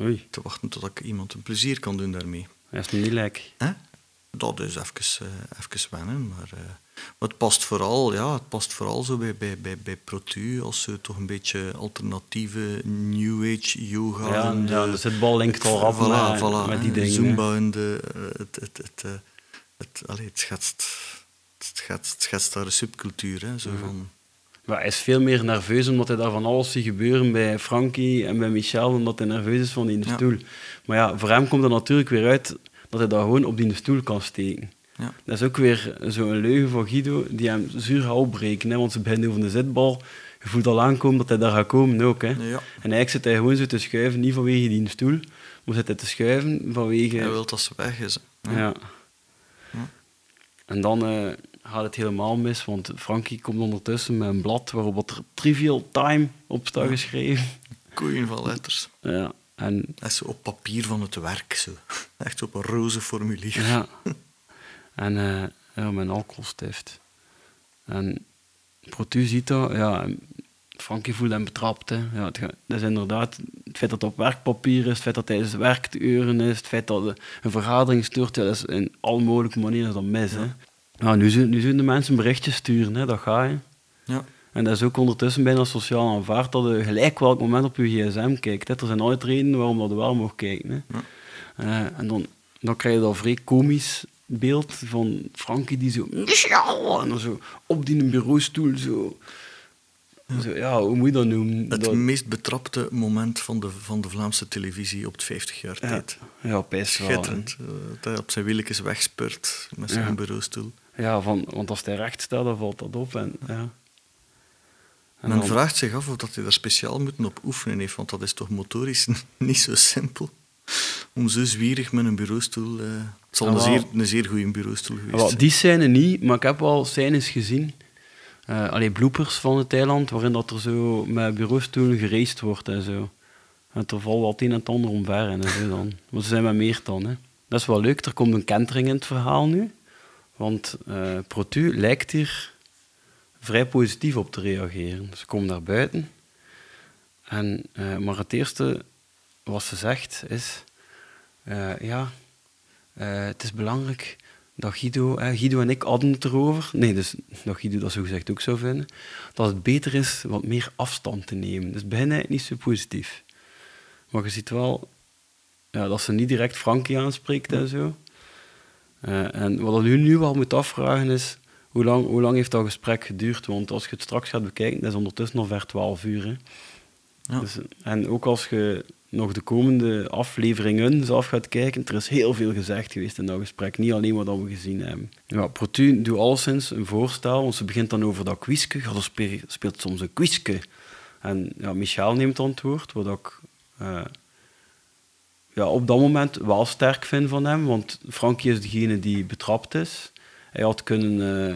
Oei, Te wachten tot ik iemand een plezier kan doen daarmee. hij is me niet lekker. Hè? Dat is even, eh, even wennen, maar, eh, maar het past vooral, ja, het past vooral zo bij, bij, bij, bij Protu als zo toch een beetje alternatieve New Age yoga. Ja, en ja, de zitbal linkt al af voilà, met, voilà, met die dingen. Zumba en de, eh, het, het, het, het, allee, het, schetst, het, schetst, het schetst daar een subcultuur. Hè, zo van, Maar hij is veel meer nerveus omdat hij daar van alles ziet gebeuren bij Frankie en bij Michel, omdat hij nerveus is van die Ja. stoel. Maar ja, voor hem komt er natuurlijk weer uit dat hij daar gewoon op die stoel kan steken. ja. Dat is ook weer zo'n leugen van Guido die hem zuur gaat opbreken. Hè, want ze beginnen over de zitbal. Je voelt al aankomen dat hij daar gaat komen ook. Hè. Ja. En eigenlijk zit hij gewoon zo te schuiven, niet vanwege die stoel, maar zit hij te schuiven vanwege... Hij wil dat ze weg is. hè. Ja. Ja. En dan eh, gaat het helemaal mis, want Frankie komt ondertussen met een blad waarop wat er Trivial Time op staat geschreven. Koeien van letters. Ja. En Dat is zo op papier van het werk. Zo. (laughs) Echt op een roze formulier. Ja. (laughs) En eh ja, mijn alcoholstift. En Protu ziet dat, ja, Frankie voelt hem betrapt. Hè. Ja, het, dat is inderdaad het feit dat het op werkpapier is, het feit dat hij zijn werkuren is, het feit dat de- een vergadering stuurt, ja, dat is in alle mogelijke manieren dat mis. Hè. Ja, nu, zullen, nu zullen de mensen berichtjes sturen, hè, dat ga je. Ja. En dat is ook ondertussen bijna sociaal aanvaard dat je gelijk welk moment op je gsm kijkt. Hè. Er zijn altijd redenen waarom dat je wel mag kijken. Hè. Ja. Eh, en dan, dan krijg je dat vrij komisch beeld van Frankie die zo... En dan zo op die bureaustoel zo... Zo, ja, hoe moet je dat noemen? Het dat, meest betrapte moment van de, van de Vlaamse televisie op het 50 jaar ja, tijd. ja, best wel. hè. Schitterend. eh, Dat hij op zijn wieltjes wegspurt met zijn Ja. bureaustoel. Ja, van, want als hij recht staat, dan valt dat op. En, ja. En Men dan- vraagt zich af of dat hij daar speciaal moeten op oefenen heeft, want dat is toch motorisch (laughs) niet zo simpel. Om zo zwierig met een bureaustoel... eh, het zal Ah, een, zeer, een zeer goede bureaustoel geweest Ja, wel, zijn. die scène niet, maar ik heb wel scènes gezien. eh allee, bloopers van het eiland, waarin dat er zo met bureaustoelen geraced wordt en zo. En er valt wel het een en het ander omver en zo dan. (laughs) Maar ze zijn met meer dan. Hè. Dat is wel leuk, er komt een kentering in het verhaal nu. Want eh Protu lijkt hier vrij positief op te reageren. Ze komt naar buiten. En, eh, maar het eerste wat ze zegt is... eh, ja, eh, het is belangrijk dat Guido, Guido en ik hadden het erover, nee, dus dat Guido dat zo gezegd ook zou vinden, dat het beter is wat meer afstand te nemen. Dus begin eigenlijk niet zo positief. Maar je ziet wel ja, dat ze niet direct Frankie aanspreekt en zo. En wat je nu wel moet afvragen is, hoe lang, hoe lang heeft dat gesprek geduurd? Want als je het straks gaat bekijken, dat is ondertussen al ver 12 uur. Hè. Ja. Dus, en ook als je nog de komende afleveringen zelf gaat kijken, er is heel veel gezegd geweest in dat gesprek. Niet alleen wat we gezien hebben. Ja, Protu doet alleszins een voorstel, want ze begint dan over dat. Ja, ze spe- speelt soms een quizke. En ja, Michael neemt antwoord, wat ik eh, ja, op dat moment wel sterk vind van hem. Want Frankie is degene die betrapt is. Hij had kunnen... eh,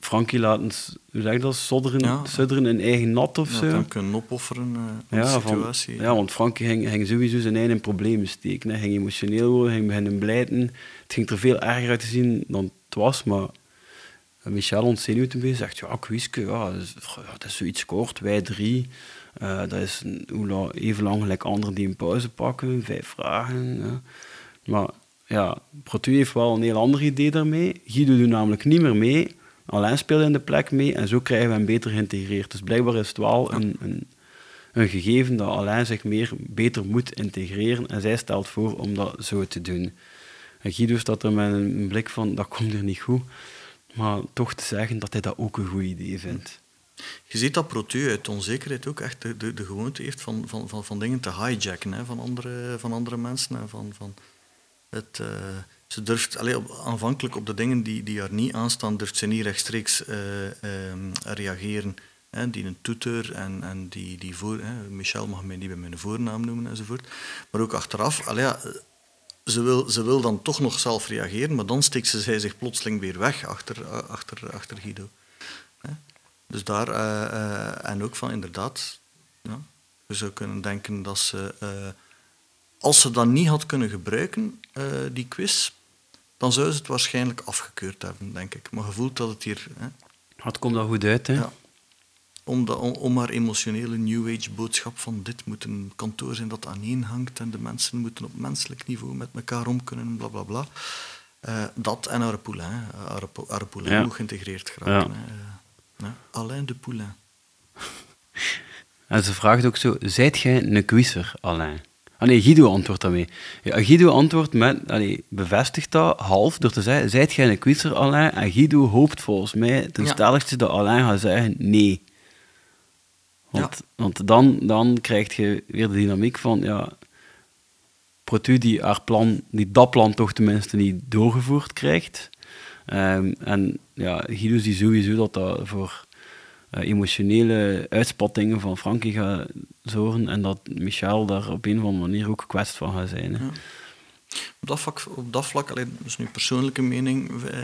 Frankie laten, hoe zeg je dat, sodderen, Ja. sudderen in eigen nat of Dat zo. hem kunnen opofferen eh in Ja, de van, situatie. ja, want Frankie ging, ging sowieso zijn eigen in problemen steken. Hij ging emotioneel worden, ging beginnen blijten. Het ging er veel erger uit te zien dan het was, maar Michel ontzenuwt een beetje, zegt, ja, quizke, ja, dat is, ja, dat is zoiets kort, wij drie. Eh, dat is een- hoe la- even lang gelijk anderen die een pauze pakken, vijf vragen. Ja. Maar ja, Protu heeft wel een heel ander idee daarmee. Guido doet namelijk niet meer mee. Alain speelt in de plek mee en zo krijgen we hem beter geïntegreerd. Dus blijkbaar is het wel een, een, een gegeven dat Alain zich meer, beter moet integreren en zij stelt voor om dat zo te doen. En Guido staat er met een blik van, dat komt er niet goed. Maar toch te zeggen dat hij dat ook een goed idee vindt. Je ziet dat Protu uit onzekerheid ook echt de, de, de gewoonte heeft van, van, van, van dingen te hijacken hè, van, andere, van andere mensen. En van, van het, eh, ze durft, allee, op, aanvankelijk op de dingen die, die haar niet aanstaan, durft ze niet rechtstreeks eh, ehm, reageren. Hè, die een toeter en, en die, die voor... Hè, Michel mag mij niet bij mijn voornaam noemen enzovoort. Maar ook achteraf, allee, ja, ze wil, ze wil dan toch nog zelf reageren, maar dan steekt ze zij zich plotseling weer weg achter, achter, achter Guido. Hè. Dus daar, eh, eh, en ook van inderdaad, ja, je zou kunnen denken dat ze, eh, als ze dat niet had kunnen gebruiken, eh, die quiz, dan zou ze het waarschijnlijk afgekeurd hebben, denk ik. Maar je voelt dat het hier, hè, Het komt al goed uit, hè? Ja. om, de, om, om haar emotionele New Age boodschap van dit moet een kantoor zijn dat aaneen hangt en de mensen moeten op menselijk niveau met elkaar om kunnen, bla bla bla. Eh, dat en haar poulain. hè. Haar, po- haar poulain Ja. moet geïntegreerd geraken. Ja. hè. Eh, ja. Alain de Poulain. (laughs) En ze vraagt ook zo, zijt jij een quizzer, Alain? Ah nee, Guido antwoordt daarmee. Ja, Guido antwoordt met, allee, bevestigt dat half door te zeggen, zijt jij een quizzer, Alain? En Guido hoopt volgens mij ten Ja. stelligste dat Alain gaat zeggen nee. Want, want dan, dan krijg je weer de dynamiek van, ja, Protu die, haar plan, die dat plan toch tenminste niet doorgevoerd krijgt. Ehm, en ja, Guido ziet sowieso dat dat voor emotionele uitspattingen van Frankie gaat zorgen en dat Michel daar op een of andere manier ook kwest van gaat zijn. Ja. Op dat vlak, op dat vlak alleen, dat nu persoonlijke mening, eh,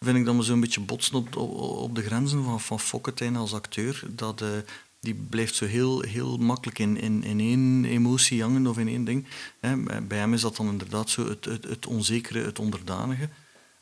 vind ik dat we zo'n beetje botsen op, op, de grenzen van, van Fokketijn als acteur. Dat, eh, die blijft zo heel, heel makkelijk in, in, in één emotie hangen of in één ding. Bij hem is dat dan inderdaad zo het, het, het onzekere, het onderdanige.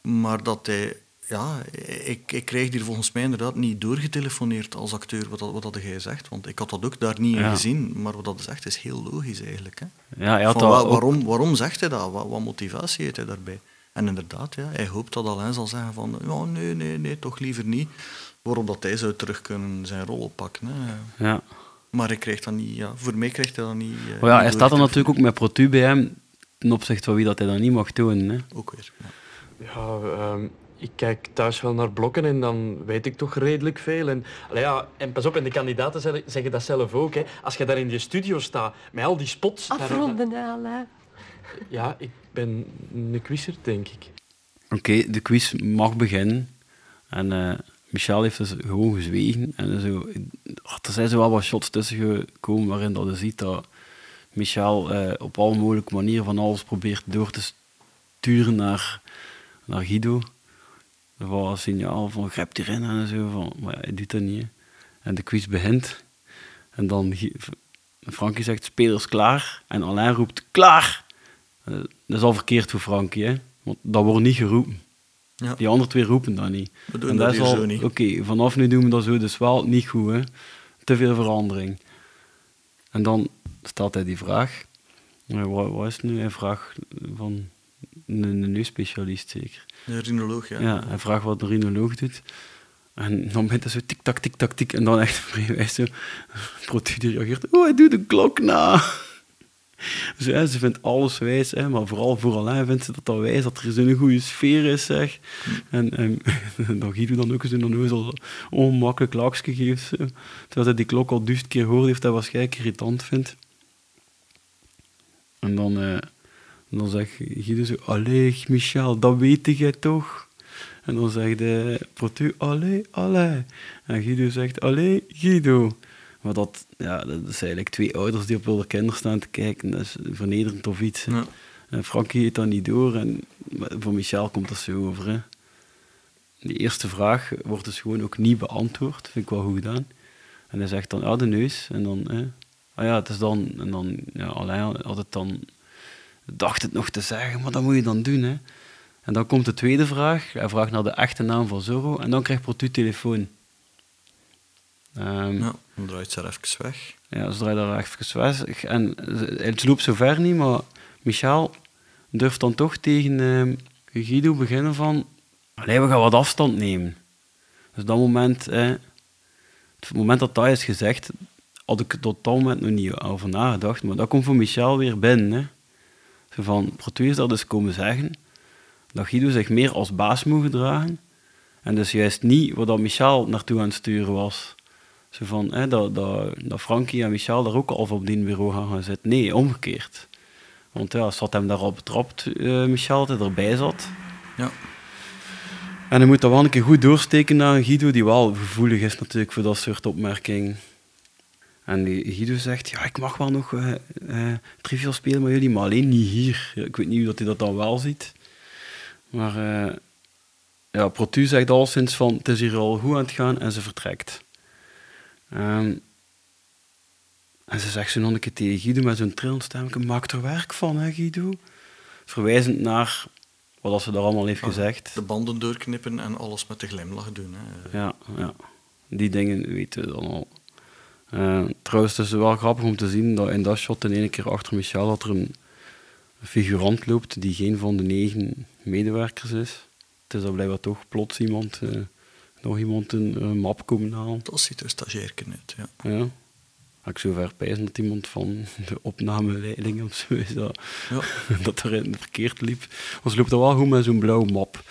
Maar dat hij... Ja, ik, ik krijg hier volgens mij inderdaad niet doorgetelefoneerd als acteur, wat, dat, wat dat jij zegt. Want ik had dat ook daar niet in Ja. gezien. Maar wat dat zegt, is heel logisch eigenlijk. Hè. Ja, hij had Van waarom, waarom zegt hij dat? Wat, wat motivatie heeft hij daarbij? En inderdaad, ja, hij hoopt dat Alain zal zeggen van ja, nee, nee, nee, toch liever niet. Waarop dat hij zou terug kunnen zijn rol oppakken. Hè. Ja. Maar hij krijgt dat niet, ja, voor mij krijgt hij dat niet. eh, Maar ja, hij staat er doorgetrokken. natuurlijk ook met Protu bij hem ten opzichte van wie dat hij dat niet mag doen. Hè. Ook weer. Ja. Ja, ehm, ik kijk thuis wel naar blokken en dan weet ik toch redelijk veel. En, ja, en pas op, en de kandidaten zeggen- zeggen dat zelf ook. Hè. Als je daar in je studio staat met al die spots... daar- Afronden, Alain. Ja, ik ben een quizzer, denk ik. Oké, de quiz mag beginnen. En eh, Michel heeft dus gewoon gezwegen. En zo, ach, er zijn zo wel wat shots tussen gekomen waarin dat je ziet dat Michel eh, op alle mogelijke manieren van alles probeert door te sturen naar, naar Guido. Er was een signaal van grijp erin en zo. Van, maar ja, hij doet dat niet. hè. En de quiz begint. En dan Frankie zegt spelers klaar. En Alain roept klaar. Eh, dat is al verkeerd voor Frankie, hè? want dat wordt niet geroepen. Ja. Die andere twee roepen dat niet. We doen en dat is hier al, zo niet. Oké, vanaf nu doen we dat zo, dus wel niet goed. Hè? Te veel verandering. En dan stelt hij die vraag. Eh, wat, wat is het nu? Een vraag van een, een neusspecialist zeker. De rinoloog, ja. Ja, hij vraagt wat een rinoloog doet. En dan begint hij zo tik-tak, tik-tak, tik. En dan echt vrij zo. Protu die reageert. Oh, hij doet de klok na. (laughs) Dus, hè, ze vindt alles wijs, hè, maar vooral voor Alain vindt ze dat dat wijs, dat er zo'n goede sfeer is, zeg. En, en (laughs) dat Guido dan ook zo'n al onmakkelijk laksje geeft. Zo. Terwijl hij die klok al duizend keer hoort, heeft hij waarschijnlijk irritant vindt. En dan, eh, dan zegt Guido zo, allee, Michel, dat weet jij toch? En dan zegt de Protu, allee, allee. En Guido zegt, allee, Guido. Maar dat, ja, dat is eigenlijk twee ouders die op hun kinderen staan te kijken. Dat is vernederend of iets. Ja. En Frankie heeft dat niet door. En voor Michel komt dat zo over. Hè. die eerste vraag wordt dus gewoon ook niet beantwoord. Vind ik wel goed gedaan. En hij zegt dan, ja, de neus. En dan, ah ja, het is dan... En dan, ja, Alain had het dan... Dacht het nog te zeggen, maar dat moet je dan doen, hè. En dan komt de tweede vraag. Hij vraagt naar de echte naam van Zorro. En dan krijgt Protu telefoon. Ehm, Ja, dan draait ze er even weg. ja, ze draaien daar even weg. En het loopt zover niet, maar Michael durft dan toch tegen ehm, Guido beginnen van... Allee, we gaan wat afstand nemen. Dus dat moment, eh, het moment dat dat is gezegd, had ik er tot dat moment nog niet over nagedacht. Maar dat komt voor Michel weer binnen. Hè. Zo van, Protu is dat dus komen zeggen, dat Guido zich meer als baas moet gedragen. En dus juist niet waar dat Michel naartoe aan het sturen was. Zo van, hè, dat, dat, dat Frankie en Michel daar ook al op die bureau gaan gaan zitten. Nee, omgekeerd. Want ja, ze had hem daar al betrapt, eh, Michel, dat hij erbij zat. Ja. En hij moet dat wel een keer goed doorsteken naar Guido, die wel gevoelig is natuurlijk voor dat soort opmerkingen. En die Guido zegt, ja, ik mag wel nog eh, trivial spelen met jullie, maar alleen niet hier. Ik weet niet hoe dat hij dat dan wel ziet. Maar eh ja, Protu zegt al sinds van, het is hier al goed aan het gaan en ze vertrekt. Ehm, en ze zegt zo nog een keer tegen Guido met zo'n trillend stemmetje, maak er werk van, hè Guido? Verwijzend naar wat ze daar allemaal heeft gezegd. De banden doorknippen en alles met de glimlach doen. Hè. Ja, ja. Die dingen weten we dan al. Eh, trouwens, het is wel grappig om te zien dat in dat shot in één keer achter Michel dat er een figurant loopt die geen van de negen medewerkers is. Het is dan blijkbaar toch plots iemand, eh, nog iemand een, een map komen halen. Dat ziet er stagiairken uit, ja. Ja. Ik zo ver pijzen dat iemand van de opnameleiding of zo is dat, Ja. (laughs) dat er in verkeerd liep. Ze loopt er wel goed met zo'n blauwe map.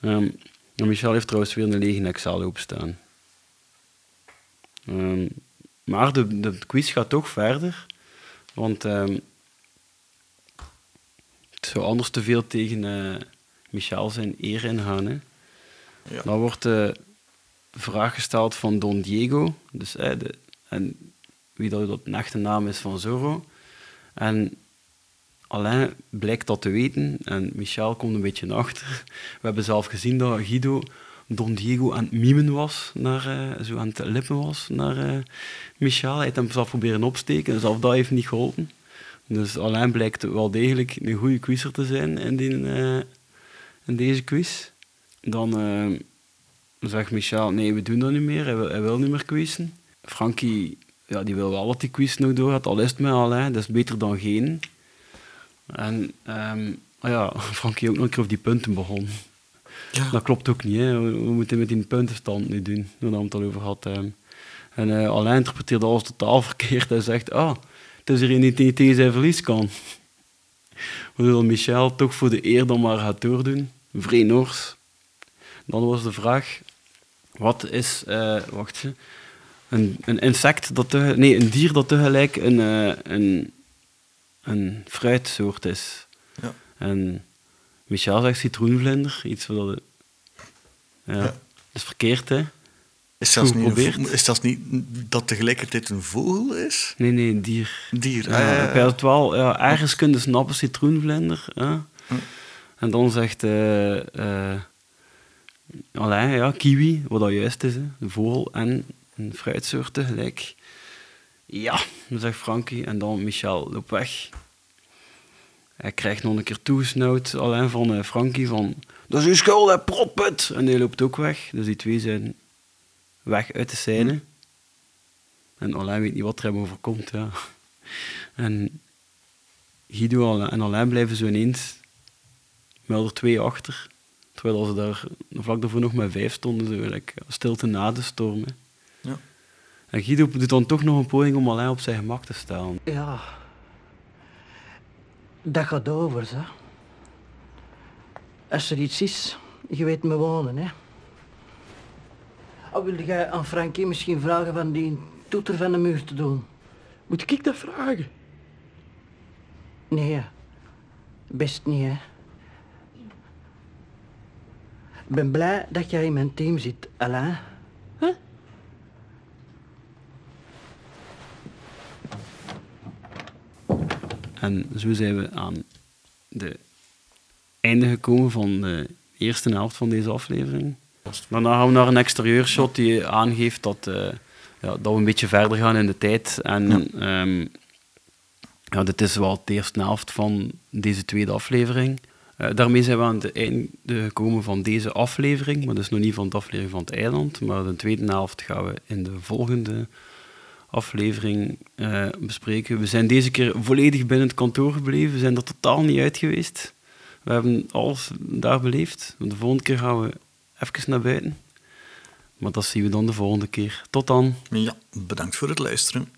En Michel heeft trouwens weer een lege Excel openstaan. Ehm, maar de, de quiz gaat toch verder. Want ehm, het zou anders te veel tegen eh, Michel zijn eer ingaan. Hè. Ja. Dan wordt de vraag gesteld van Don Diego. Dus, eh, de, en wie dat, dat echte naam is van Zorro. En Alain blijkt dat te weten en Michel komt een beetje achter. We hebben zelf gezien dat Guido Don Diego aan het mimen was, naar, eh, zo aan het lippen was naar eh, Michel. Hij heeft hem zelf proberen opsteken, zelf dat heeft niet geholpen. Dus Alain blijkt wel degelijk een goede quizzer te zijn in, die, eh, in deze quiz. Dan zegt Michel, nee, we doen dat niet meer, hij wil, hij wil niet meer quizzen. Frankie, ja, die wil wel dat die quiz nog doorgaat, al is het met Alain, dat is beter dan geen. En ah ja, (laughs) Frankie ook nog een keer op die punten begon. Ja. Dat klopt ook niet, hè. We, moeten met die puntenstand nu doen, toen we het al over gehad hebben. En Alain interpreteert alles totaal (laughs) verkeerd. Hij zegt, ah, het is hier een die tegen zijn verlies kan. Waardoor Michel toch voor de eer dan maar gaat doordoen. Vrij Noors. Dan was de vraag, wat is, eh, wacht, een, een insect dat nee, een dier dat tegelijk een, eh, een, een fruitsoort is. Ja. En Michel zegt citroenvlinder, iets wat dat... Ja, dat is verkeerd, hè? Is zelfs, niet een is zelfs niet dat tegelijkertijd een vogel is? Nee, nee, een dier. Dier. Ja, ah, ja, het wel, ja, ergens kunnen snappen, citroenvlinder. Hè? En dan zegt Alain, ja, kiwi, wat dat juist is, hè, een vogel en een fruitsoort tegelijk. Ja, dan zegt Frankie, en dan Michel loopt weg. Hij krijgt nog een keer toegesnauwd, Alain van eh, Frankie, van dat is uw schuld, hè, protput! En hij loopt ook weg, dus die twee zijn weg uit de scène. En Alain weet niet wat er hem overkomt, ja. En Guido en Alain blijven zo ineens wel er twee achter. Terwijl ze daar vlak daarvoor nog met vijf stonden, zo like, stilte na de storm. hè. Ja. En Guido doet dan toch nog een poging om Alain op zijn gemak te stellen. Ja. Dat gaat over, hè. Als er iets is, je weet me wonen, hè. Oh, wilde jij aan Frankie misschien vragen van die toeter van de muur te doen? Moet ik dat vragen? Nee, best niet, hè. Ik ben blij dat jij in mijn team zit, Alain. En zo zijn we aan de einde gekomen van de eerste helft van deze aflevering. Daarna gaan we naar een exterieurshot die aangeeft dat, eh, ja, dat we een beetje verder gaan in de tijd. En ja. Um, ja, dit is wel de eerste helft van deze tweede aflevering. Uh, daarmee zijn we aan het einde gekomen van deze aflevering, maar dus nog niet van de aflevering van het eiland. Maar de tweede helft gaan we in de volgende aflevering uh, bespreken. We zijn deze keer volledig binnen het kantoor gebleven. We zijn er totaal niet uit geweest. We hebben alles daar beleefd. De volgende keer gaan we even naar buiten. Maar dat zien we dan de volgende keer. Tot dan. Ja, bedankt voor het luisteren.